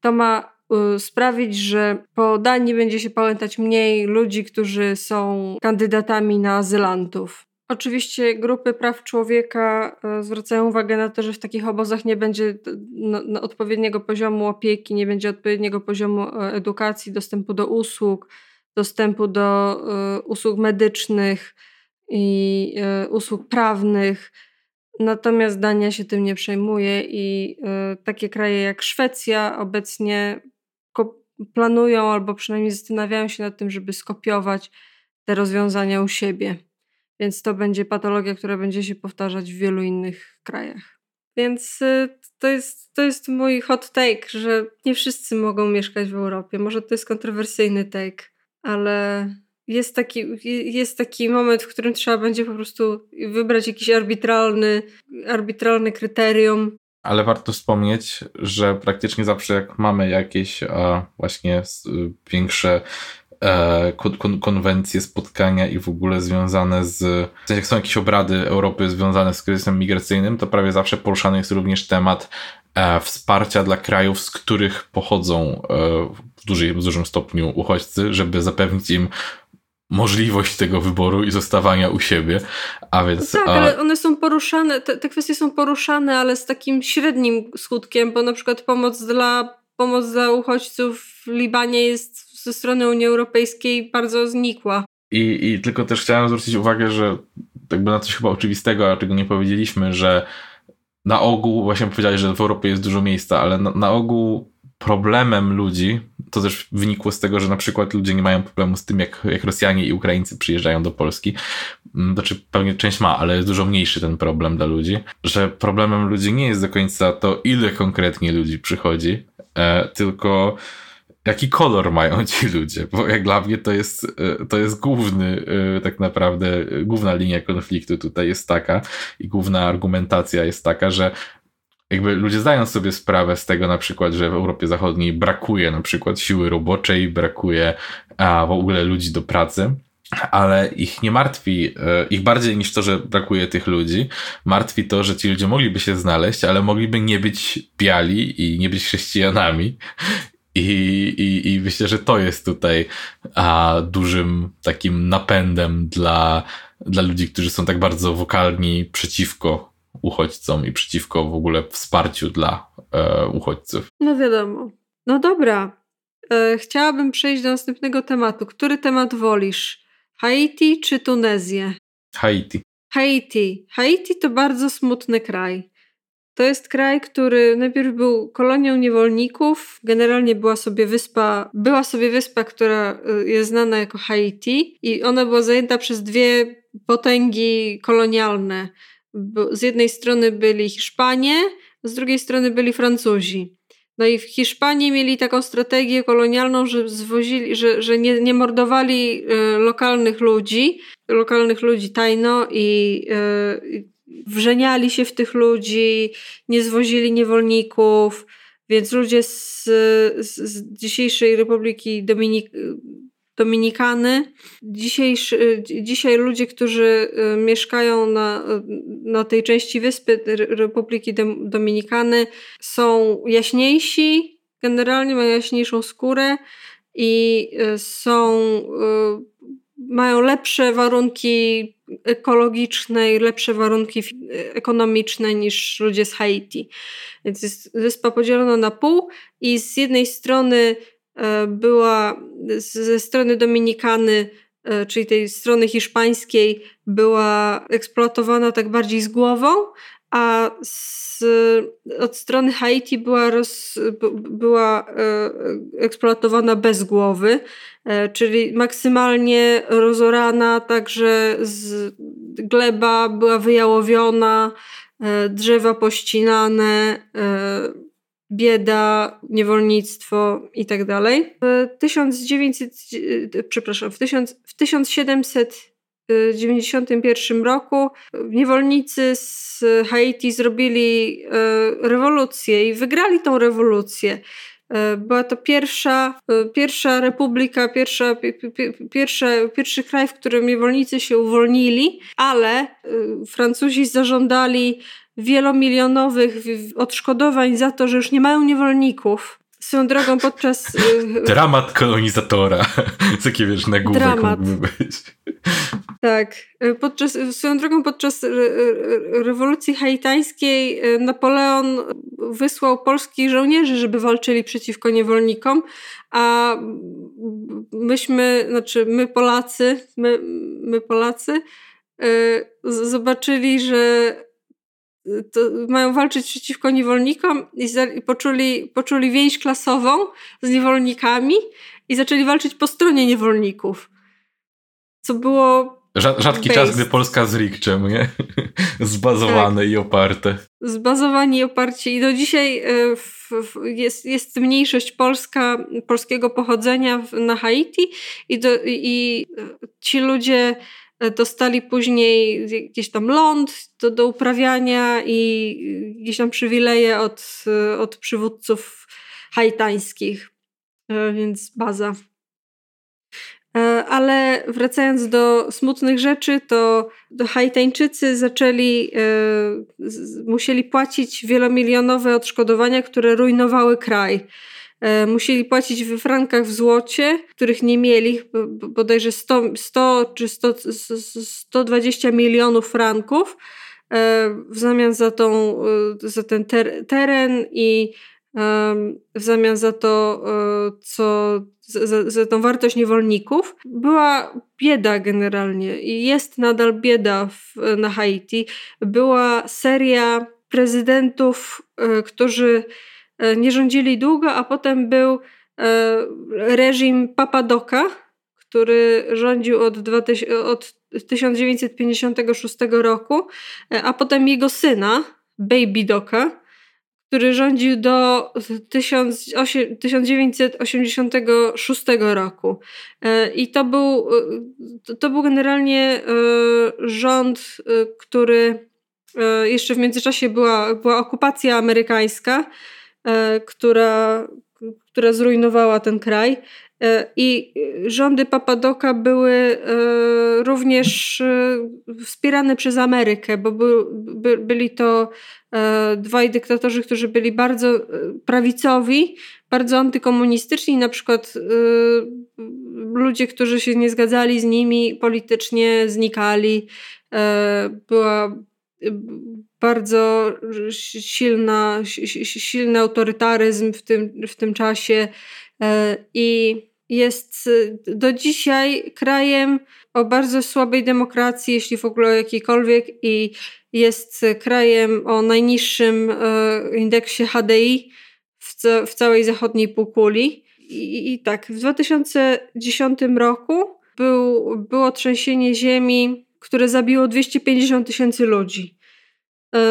To ma y, sprawić, że po Danii będzie się pamiętać mniej ludzi, którzy są kandydatami na azylantów. Oczywiście grupy praw człowieka e, zwracają uwagę na to, że w takich obozach nie będzie odpowiedniego poziomu opieki, nie będzie odpowiedniego poziomu e, edukacji, dostępu do usług, dostępu do e, usług medycznych i usług prawnych. Natomiast Dania się tym nie przejmuje i takie kraje jak Szwecja obecnie planują albo przynajmniej zastanawiają się nad tym, żeby skopiować te rozwiązania u siebie. Więc to będzie patologia, która będzie się powtarzać w wielu innych krajach. Więc y, to jest, to jest mój hot take, że nie wszyscy mogą mieszkać w Europie. Może to jest kontrowersyjny take, ale jest taki, jest taki moment, w którym trzeba będzie po prostu wybrać jakiś arbitralny, arbitralny kryterium. Ale warto wspomnieć, że praktycznie zawsze jak mamy jakieś a, właśnie większe E, kon konwencje, spotkania i w ogóle związane z, w sensie jak są jakieś obrady Europy związane z kryzysem migracyjnym, to prawie zawsze poruszany jest również temat e, wsparcia dla krajów, z których pochodzą e, w, dużej, w dużym stopniu uchodźcy, żeby zapewnić im możliwość tego wyboru i zostawania u siebie, a więc... Tak, a... ale one są poruszane, te, te kwestie są poruszane, ale z takim średnim skutkiem, bo na przykład pomoc dla, pomoc dla uchodźców w Libanie jest ze strony Unii Europejskiej bardzo znikła. I, I tylko też chciałem zwrócić uwagę, że jakby na coś chyba oczywistego, a czego nie powiedzieliśmy, że na ogół, właśnie powiedziałeś, że w Europie jest dużo miejsca, ale na, na ogół problemem ludzi, to też wynikło z tego, że na przykład ludzie nie mają problemu z tym, jak, jak Rosjanie i Ukraińcy przyjeżdżają do Polski. Mm, znaczy, pewnie część ma, ale jest dużo mniejszy ten problem dla ludzi, że problemem ludzi nie jest do końca to, ile konkretnie ludzi przychodzi, e, tylko jaki kolor mają ci ludzie, bo jak dla mnie to jest, e, to jest główny, e, tak naprawdę, główna linia konfliktu tutaj jest taka i główna argumentacja jest taka, że jakby ludzie zdają sobie sprawę z tego na przykład, że w Europie Zachodniej brakuje na przykład siły roboczej, brakuje a, w ogóle ludzi do pracy, ale ich nie martwi, e, ich bardziej niż to, że brakuje tych ludzi, martwi to, że ci ludzie mogliby się znaleźć, ale mogliby nie być biali i nie być chrześcijanami. I, i, i myślę, że to jest tutaj a, dużym takim napędem dla, dla ludzi, którzy są tak bardzo wokalni przeciwko uchodźcom i przeciwko w ogóle wsparciu dla e, uchodźców. No wiadomo. No dobra. E, chciałabym przejść do następnego tematu. Który temat wolisz? Haiti czy Tunezję? Haiti. Haiti. Haiti to bardzo smutny kraj. To jest kraj, który najpierw był kolonią niewolników. Generalnie była sobie wyspa, była sobie wyspa, która e, jest znana jako Haiti i ona była zajęta przez dwie potęgi kolonialne z jednej strony byli Hiszpanie, z drugiej strony byli Francuzi. No i w Hiszpanii mieli taką strategię kolonialną, że zwozili, że, że nie, nie mordowali y, lokalnych ludzi, lokalnych ludzi tajno i y, wrzeniali się w tych ludzi, nie zwozili niewolników, więc ludzie z, z, z dzisiejszej Republiki Dominik Dominikany. Dzisiaj ludzie, którzy y, mieszkają na, na tej części wyspy Republiki Dominikany są jaśniejsi, generalnie mają jaśniejszą skórę i y, są, y, mają lepsze warunki ekologiczne i lepsze warunki ekonomiczne niż ludzie z Haiti. Więc jest wyspa podzielona na pół i z jednej strony E, była ze strony Dominikany, e, czyli tej strony hiszpańskiej, była eksploatowana tak bardziej z głową, a z, od strony Haiti była, roz, była e, eksploatowana bez głowy, czyli maksymalnie rozorana, także z gleba była wyjałowiona, drzewa pościnane, bieda, niewolnictwo i tak. W 1900, przepraszam, w, 1000, w 1791 roku niewolnicy z Haiti zrobili e, rewolucję i wygrali tą rewolucję. E, była to pierwsza, pierwsza republika, pierwsza, pierwszy kraj, w którym niewolnicy się uwolnili, ale Francuzi zażądali wielomilionowych odszkodowań za to, że już nie mają niewolników. Swoją drogą podczas... Y, Dramat kolonizatora. Takie wiesz, nagłówek Dramat. mógłby być. Tak. Y, podczas, swoją drogą podczas rewolucji haitańskiej y, Napoleon wysłał polskich żołnierzy, żeby walczyli przeciwko niewolnikom, a myśmy, znaczy my Polacy, my, my Polacy zobaczyli, że mają walczyć przeciwko niewolnikom i, i poczuli, poczuli więź klasową z niewolnikami i zaczęli walczyć po stronie niewolników. Co było. rzadki based. czas, gdy Polska z Rikczem, nie? Zbazowane tak. i oparte. Zbazowani i oparci. I do dzisiaj e, w, w, jest, jest mniejszość polska, polskiego pochodzenia w, na Haiti i, do, i ci ludzie dostali później jakiś tam ląd do, do uprawiania i jakieś tam przywileje od, od przywódców haitańskich, e, więc baza. E, ale wracając do smutnych rzeczy, to Haitańczycy zaczęli, musieli płacić wielomilionowe odszkodowania, które rujnowały kraj. E, musieli płacić w frankach w złocie, których nie mieli, bodajże 100, 100 czy 100, 120 milionów franków e, w zamian za, tą, za ten ter, teren i w zamian za to, co, za, za tą wartość niewolników, była bieda generalnie i jest nadal bieda w, na Haiti. Była seria prezydentów, e, którzy e, nie rządzili długo, a potem był e, reżim Papadoka, który rządził od, 2000, od 1956 roku, a potem jego syna, Baby Doka, który rządził do 1986 roku. I to był, to był generalnie rząd, który E, jeszcze w międzyczasie była, była okupacja amerykańska, e, która, która zrujnowała ten kraj. E, I rządy Papadoka były również wspierane przez Amerykę, bo by, byli to dwaj dyktatorzy, którzy byli bardzo prawicowi, bardzo antykomunistyczni. Na przykład ludzie, którzy się nie zgadzali z nimi politycznie, znikali. Była bardzo silna, silny autorytaryzm w tym, w tym czasie e, i jest do dzisiaj krajem o bardzo słabej demokracji, jeśli w ogóle jakiejkolwiek, i jest krajem o najniższym e, indeksie HDI w, ca w całej zachodniej półkuli. I, I, tak, w 2010 roku był, było trzęsienie ziemi które zabiło 250 tysięcy ludzi.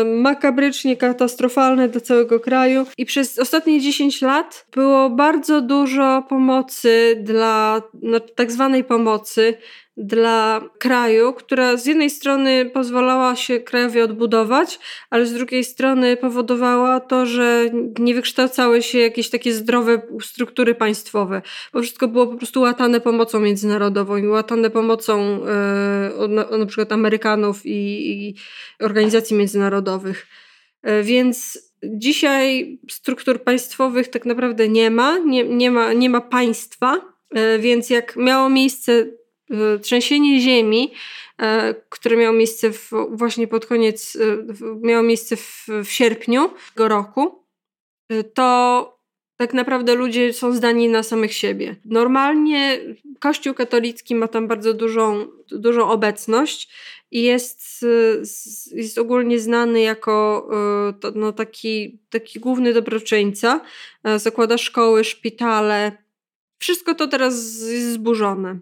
Makabrycznie katastrofalne dla całego kraju, i przez ostatnie 10 lat było bardzo dużo pomocy dla, no, tak zwanej pomocy dla kraju, która z jednej strony pozwalała się krajowi odbudować, ale z drugiej strony powodowała to, że nie wykształcały się jakieś takie zdrowe struktury państwowe, bo wszystko było po prostu łatane pomocą międzynarodową i łatane pomocą yy, na, na przykład Amerykanów i, i organizacji międzynarodowych. Yy, więc dzisiaj struktur państwowych tak naprawdę nie ma, nie, nie ma, nie ma państwa, yy, więc jak miało miejsce trzęsienie ziemi, e, które miało miejsce w, właśnie pod koniec, e, miało miejsce w, w sierpniu tego roku, e, to tak naprawdę ludzie są zdani na samych siebie. Normalnie Kościół katolicki ma tam bardzo dużą, dużą obecność i jest, jest ogólnie znany jako no, taki, taki główny dobroczyńca. Zakłada szkoły, szpitale, wszystko to teraz jest zburzone.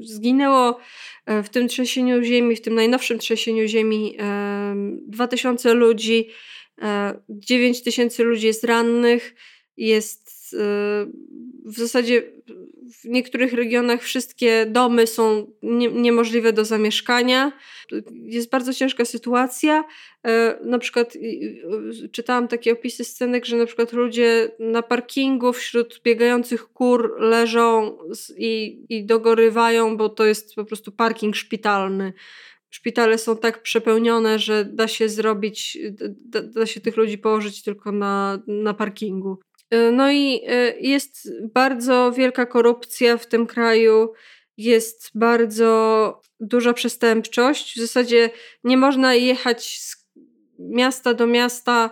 Zginęło e, w tym trzęsieniu ziemi, w tym najnowszym trzęsieniu ziemi 2000 ludzi, 9 e, ludzi jest rannych, jest e, w zasadzie w niektórych regionach wszystkie domy są nie, niemożliwe do zamieszkania. Jest bardzo ciężka sytuacja. E, na przykład czytałam takie opisy scenek, że na przykład ludzie na parkingu wśród biegających kur leżą i, i dogorywają, bo to jest po prostu parking szpitalny szpitale są tak przepełnione, że da się zrobić, da, da, się tych ludzi położyć tylko na, na parkingu. E, no i e, jest bardzo wielka korupcja w tym kraju, jest bardzo duża przestępczość. W zasadzie nie można jechać z miasta do miasta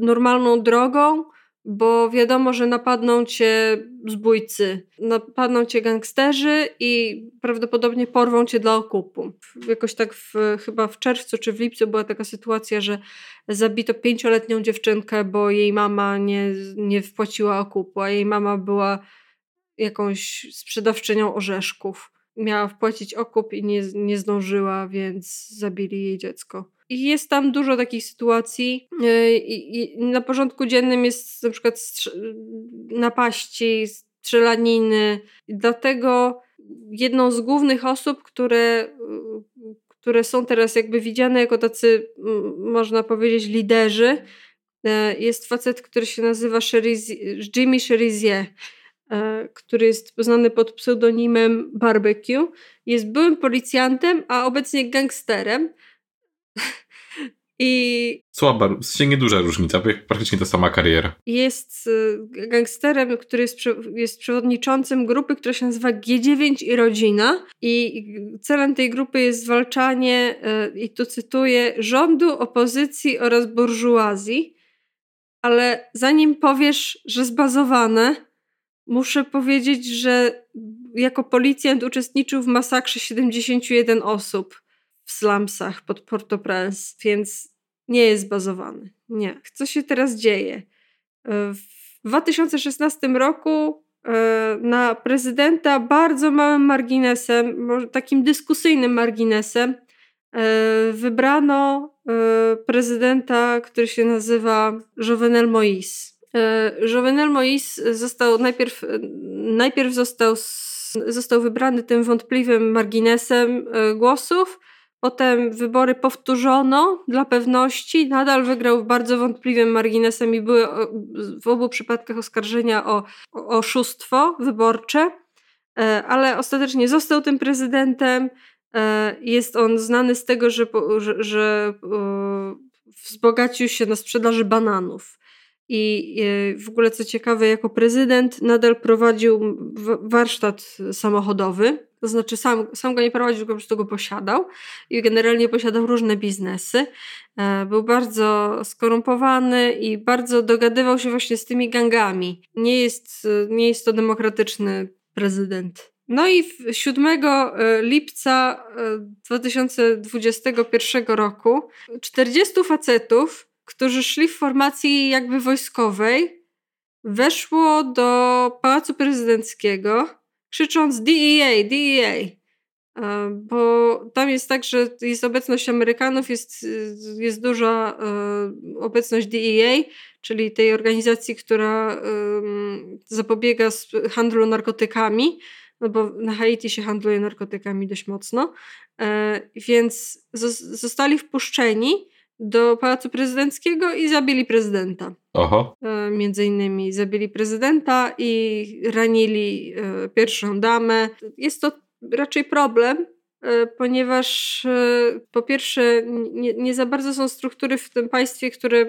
normalną drogą, bo wiadomo, że napadną cię zbójcy, napadną cię gangsterzy i prawdopodobnie porwą cię dla okupu. Jakoś tak w, chyba w czerwcu czy w lipcu była taka sytuacja, że zabito pięcioletnią dziewczynkę, bo jej mama nie, nie wpłaciła okupu, a jej mama była jakąś sprzedawczynią orzeszków. Miała wpłacić okup i nie, nie zdążyła, więc zabili jej dziecko. I jest tam dużo takich sytuacji. E, I, na porządku dziennym jest na przykład napaści, strzelaniny. Dlatego jedną z głównych osób, które, które są teraz jakby widziane jako tacy, można powiedzieć, liderzy, e, jest facet, który się nazywa Jimmy Cherizier, który jest poznany pod pseudonimem Barbecue. Jest byłym policjantem, a obecnie gangsterem I Słaba, sensie nieduża różnica, praktycznie ta sama kariera. Jest y, gangsterem, który jest, jest przewodniczącym grupy, która się nazywa G9 i Rodzina. I celem tej grupy jest zwalczanie, y, i tu cytuję, rządu, opozycji oraz burżuazji. Ale zanim powiesz, że zbazowane, muszę powiedzieć, że jako policjant uczestniczył w masakrze 71 osób w slumsach pod Port-au-Prince, więc nie jest bazowany. Nie. Co się teraz dzieje? W 2016 roku e, na prezydenta bardzo małym marginesem, takim dyskusyjnym marginesem, e, wybrano e, prezydenta, który się nazywa Jovenel Moïse. Jovenel Moïse został najpierw, najpierw został, został wybrany tym wątpliwym marginesem głosów, Potem wybory powtórzono dla pewności. Nadal wygrał bardzo wątpliwym marginesem i były w obu przypadkach oskarżenia o, o oszustwo wyborcze, e, ale ostatecznie został tym prezydentem. E, jest on znany z tego, że, że, że wzbogacił się na sprzedaży bananów. I w ogóle co ciekawe, jako prezydent nadal prowadził warsztat samochodowy, to znaczy sam, sam go nie prowadził, tylko po prostu go posiadał i generalnie posiadał różne biznesy. E, był bardzo skorumpowany i bardzo dogadywał się właśnie z tymi gangami. Nie jest, nie jest to demokratyczny prezydent. No i 7 e, lipca 2021 e, roku 40 facetów którzy szli w formacji jakby wojskowej, weszło do Pałacu Prezydenckiego, krzycząc DEA, DEA. E, bo tam jest tak, że jest obecność Amerykanów, jest, jest duża e, obecność DEA, czyli tej organizacji, która zapobiega handlu narkotykami, no bo na Haiti się handluje narkotykami dość mocno, e, więc zostali wpuszczeni do Pałacu Prezydenckiego i zabili prezydenta. Oho. E, między innymi zabili prezydenta i ranili e, pierwszą damę. Jest to raczej problem, ponieważ e, po pierwsze nie, nie, za bardzo są struktury w tym państwie, które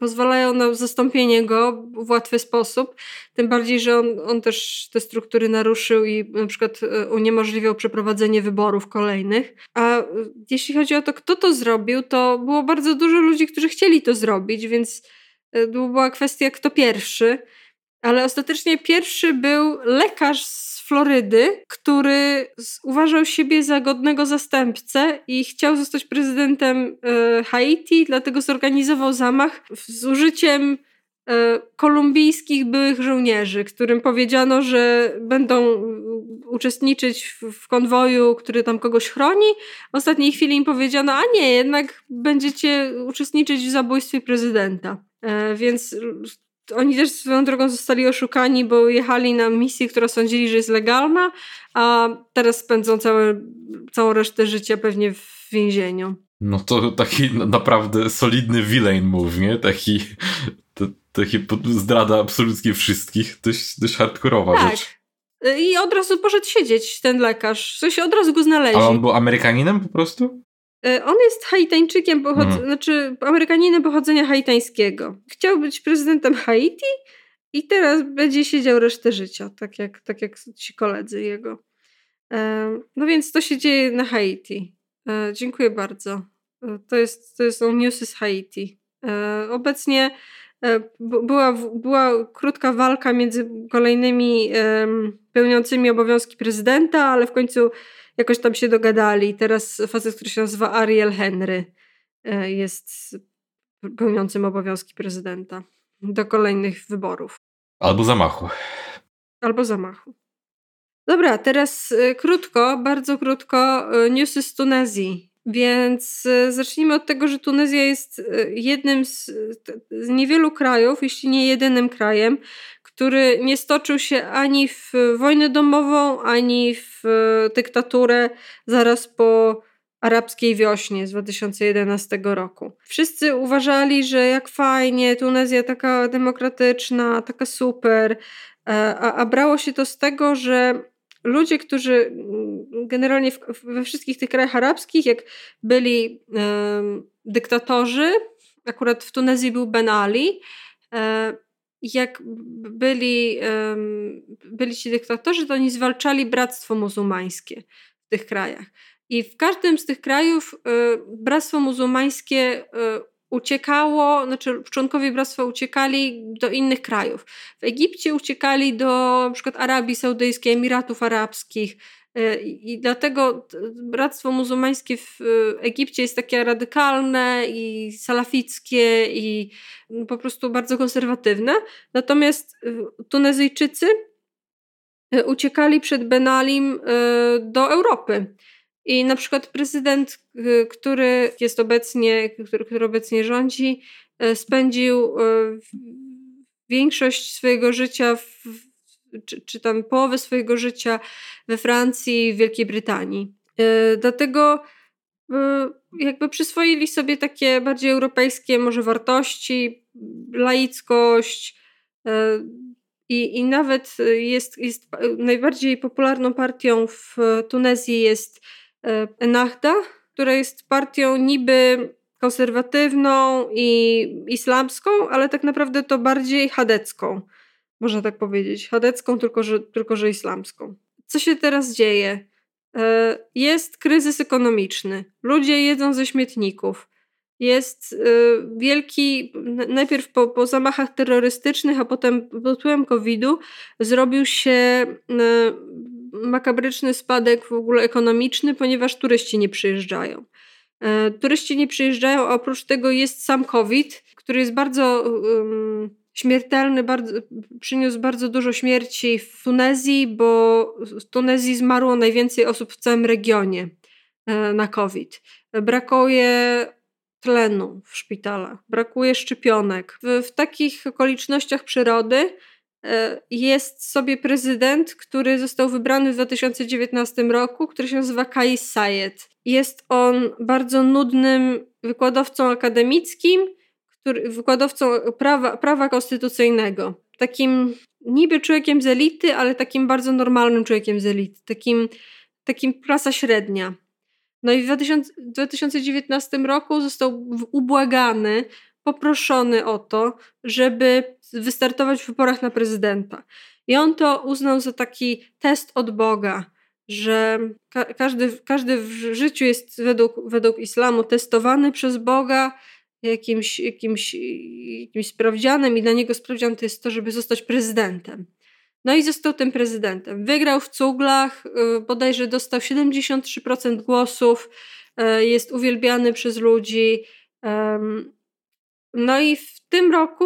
pozwalają na zastąpienie go w łatwy sposób. Tym bardziej, że on, on też te struktury naruszył i na przykład e, uniemożliwiał przeprowadzenie wyborów kolejnych. A jeśli chodzi o to, kto to zrobił, to było bardzo dużo ludzi, którzy chcieli to zrobić, więc była kwestia, kto pierwszy. Ale ostatecznie pierwszy był lekarz z Florydy, który uważał siebie za godnego zastępcę i chciał zostać prezydentem e, Haiti, dlatego zorganizował zamach z użyciem e, kolumbijskich byłych żołnierzy, którym powiedziano, że będą uczestniczyć w, w konwoju, który tam kogoś chroni. W ostatniej chwili im powiedziano, a nie, jednak będziecie uczestniczyć w zabójstwie prezydenta. E, więc oni też swoją drogą zostali oszukani, bo jechali na misję, która sądzili, że jest legalna, a teraz spędzą całe, całą resztę życia pewnie w więzieniu. No to taki naprawdę solidny villain move, nie? Taki, to, taki zdrada absolutnie wszystkich. Dość, dość hardkorowa tak. rzecz. I od razu poszedł siedzieć ten lekarz. W sensie od razu go znaleźli. A on był Amerykaninem po prostu? E, on jest Haitańczykiem, pochod... Mhm. znaczy Amerykaninem pochodzenia haitańskiego. Chciał być prezydentem Haiti i teraz będzie siedział resztę życia, tak jak, tak jak ci koledzy jego. E, no więc to się dzieje na Haiti. E, dziękuję bardzo. To jest, to jest newsy z Haiti. Obecnie była, była krótka walka między kolejnymi pełniącymi obowiązki prezydenta, ale w końcu jakoś tam się dogadali. Teraz facet, który się nazywa Ariel Henry e, jest pełniącym obowiązki prezydenta do kolejnych wyborów. Albo zamachu. Albo zamachu. Dobra, teraz e, krótko, bardzo krótko, e, newsy z Tunezji. Więc zacznijmy od tego, że Tunezja jest jednym z, z niewielu krajów, jeśli nie jedynym krajem, który nie stoczył się ani w wojnę domową, ani w dyktaturę zaraz po arabskiej wiośnie z 2011 roku. Wszyscy uważali, że jak fajnie, Tunezja taka demokratyczna, taka super, e, a, a brało się to z tego, że ludzie, którzy generalnie w, we wszystkich tych krajach arabskich, jak byli dyktatorzy, akurat w Tunezji był Ben Ali, e, jak byli, byli ci dyktatorzy, to oni zwalczali bractwo muzułmańskie w tych krajach. I w każdym z tych krajów bractwo muzułmańskie uciekało, znaczy członkowie bractwa uciekali do innych krajów. W Egipcie uciekali do przykład Arabii Saudyjskiej, Emiratów Arabskich. E, I dlatego bractwo muzułmańskie w e, Egipcie jest takie radykalne i salafickie i po prostu bardzo konserwatywne. Natomiast e, Tunezyjczycy uciekali przed Benalim do Europy. I na przykład prezydent, y, który jest obecnie, który, który obecnie rządzi, y, spędził y, większość swojego życia, w, czy, czy tam połowę swojego życia we Francji i Wielkiej Brytanii. Dlatego jakby przyswoili sobie takie bardziej europejskie może wartości, laickość i, i nawet jest, jest najbardziej popularną partią w Tunezji jest E, Ennahda, która jest partią niby konserwatywną i islamską, ale tak naprawdę to bardziej chadecką, można tak powiedzieć. Chadecką, tylko że, tylko że islamską. Co się teraz dzieje? E, jest kryzys ekonomiczny. Ludzie jedzą ze śmietników. Jest e, wielki, najpierw po, po zamachach terrorystycznych, a potem pod wpływem COVID-u zrobił się makabryczny spadek w ogóle ekonomiczny, ponieważ turyści nie przyjeżdżają. E, turyści nie przyjeżdżają, a oprócz tego jest sam COVID, który jest bardzo um, śmiertelny, bardzo, przyniósł bardzo dużo śmierci w Tunezji, bo w Tunezji zmarło najwięcej osób w całym regionie e, na COVID. Brakuje tlenu w szpitalach, brakuje szczepionek. W, w takich okolicznościach przyrody E, jest sobie prezydent, który został wybrany w 2019 roku, który się nazywa Kais Sayed. Jest on bardzo nudnym wykładowcą akademickim, który, wykładowcą prawa, prawa konstytucyjnego. Takim niby człowiekiem z elity, ale takim bardzo normalnym człowiekiem z elity. Takim, takim klasa średnia. No i w 2019 roku został ubłagany poproszony o to, żeby wystartować w wyborach na prezydenta. I on to uznał za taki test od Boga, że ka każdy, każdy w życiu jest według, według islamu testowany przez Boga jakimś, jakimś, jakimś sprawdzianem i dla niego sprawdzian to jest to, żeby zostać prezydentem. No i został tym prezydentem. Wygrał w cuglach, y, bodajże dostał 73% głosów, y, jest uwielbiany przez ludzi. No i w tym roku,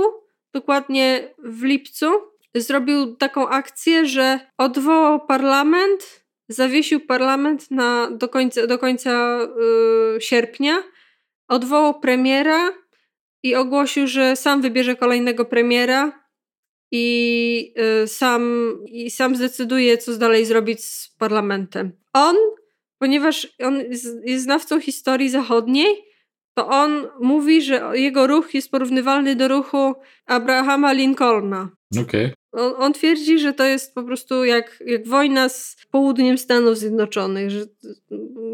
dokładnie w lipcu, zrobił taką akcję, że odwołał parlament, zawiesił parlament na, do końca, do końca yy, sierpnia, odwołał premiera i ogłosił, że sam wybierze kolejnego premiera i, yy, sam, i sam zdecyduje, co dalej zrobić z parlamentem. On, ponieważ on jest, jest znawcą historii zachodniej, to on mówi, że jego ruch jest porównywalny do ruchu Abrahama Lincolna. Okej. Okay. On, on, twierdzi, że to jest po prostu jak, jak wojna z południem Stanów Zjednoczonych, że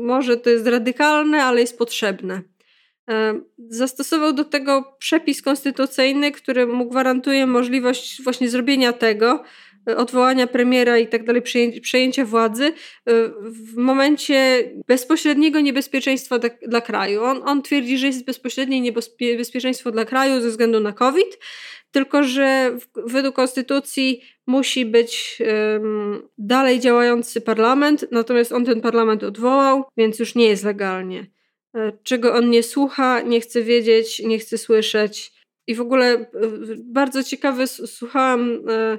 może to jest radykalne, ale jest potrzebne. E, zastosował do tego przepis konstytucyjny, który mu gwarantuje możliwość właśnie zrobienia tego, odwołania premiera i tak dalej, przejęcia władzy y, w momencie bezpośredniego niebezpieczeństwa dla, dla kraju. On, on twierdzi, że jest bezpośrednie niebezpieczeństwo dla kraju ze względu na COVID, tylko że według konstytucji musi być um, dalej działający parlament, natomiast on ten parlament odwołał, więc już nie jest legalnie. E, czego on nie słucha, nie chce wiedzieć, nie chce słyszeć. I w ogóle e, bardzo ciekawe, słuchałam e,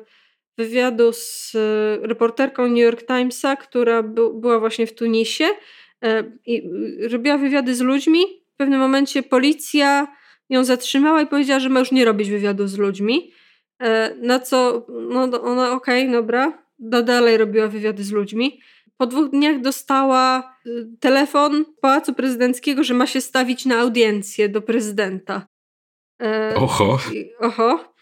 wywiadu z reporterką New York Timesa, która była właśnie w Tunisie i robiła wywiady z ludźmi. W pewnym momencie policja ją zatrzymała i powiedziała, że ma już nie robić wywiadu z ludźmi. Na co no, ona, okej, okay, dobra, dalej robiła wywiady z ludźmi. Po dwóch dniach dostała telefon Pałacu Prezydenckiego, że ma się stawić na audiencję do prezydenta. Oho. oho.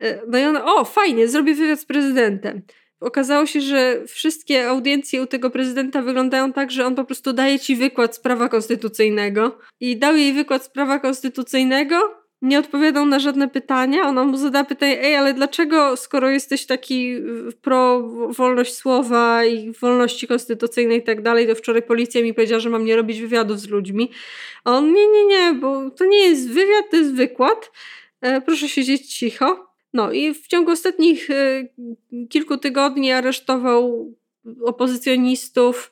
E, no i ona, o fajnie, zrobię wywiad z prezydentem. okazało się, że wszystkie audiencje u tego prezydenta wyglądają tak, że on po prostu daje ci wykład z prawa konstytucyjnego i dał jej wykład z prawa konstytucyjnego, nie odpowiadał na żadne pytania. Ona mu zada pytanie, ej, ale dlaczego, skoro jesteś taki pro wolność słowa i wolności konstytucyjnej i tak dalej, to wczoraj policja mi powiedziała, że mam nie robić wywiadów z ludźmi. A on, nie, nie, nie, bo to nie jest wywiad, to jest wykład. E, proszę siedzieć cicho. No i w ciągu ostatnich e, kilku tygodni aresztował opozycjonistów,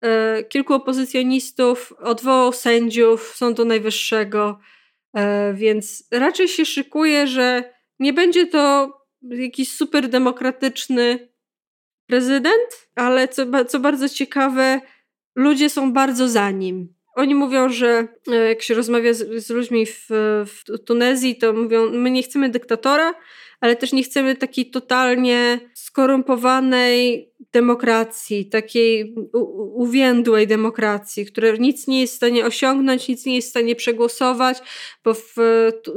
e, kilku opozycjonistów, odwołał sędziów Sądu Najwyższego, więc raczej się szykuje, że nie będzie to jakiś super demokratyczny prezydent, ale co, co bardzo ciekawe, ludzie są bardzo za nim. Oni mówią, że e, jak się rozmawia z, z ludźmi w, w Tunezji, to mówią: My nie chcemy dyktatora, ale też nie chcemy takiej totalnie skorumpowanej demokracji, takiej uwiędłej demokracji, która nic nie jest w stanie osiągnąć, nic nie jest w stanie przegłosować, bo w,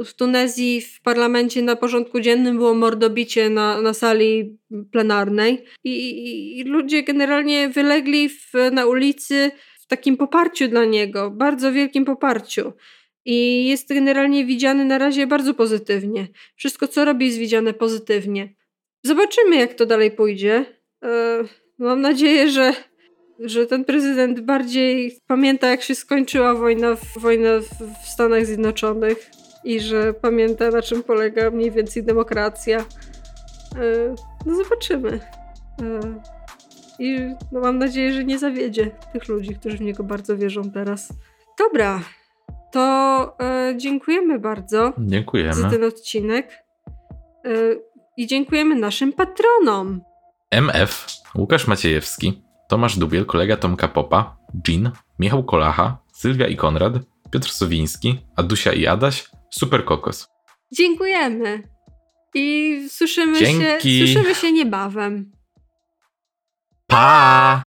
w Tunezji w parlamencie na porządku dziennym było mordobicie na, na sali plenarnej i, i, i ludzie generalnie wylegli w, na ulicy w takim poparciu dla niego, bardzo wielkim poparciu. I jest generalnie widziany na razie bardzo pozytywnie. Wszystko, co robi, jest widziane pozytywnie. Zobaczymy, jak to dalej pójdzie. E, mam nadzieję, że, że ten prezydent bardziej pamięta, jak się skończyła wojna, wojna w Stanach Zjednoczonych i że pamięta, na czym polega mniej więcej demokracja. E, no zobaczymy. E, I no, mam nadzieję, że nie zawiedzie tych ludzi, którzy w niego bardzo wierzą teraz. Dobra, to dziękujemy bardzo dziękujemy. za ten odcinek. I dziękujemy naszym patronom. MF, Łukasz Maciejewski, Tomasz Dubiel, kolega Tomka Popa, Jean, Michał Kolacha, Sylwia i Konrad, Piotr Sowiński, Adusia i Adaś, Super Kokos. Dziękujemy. I słyszymy, się, słyszymy się niebawem. Pa!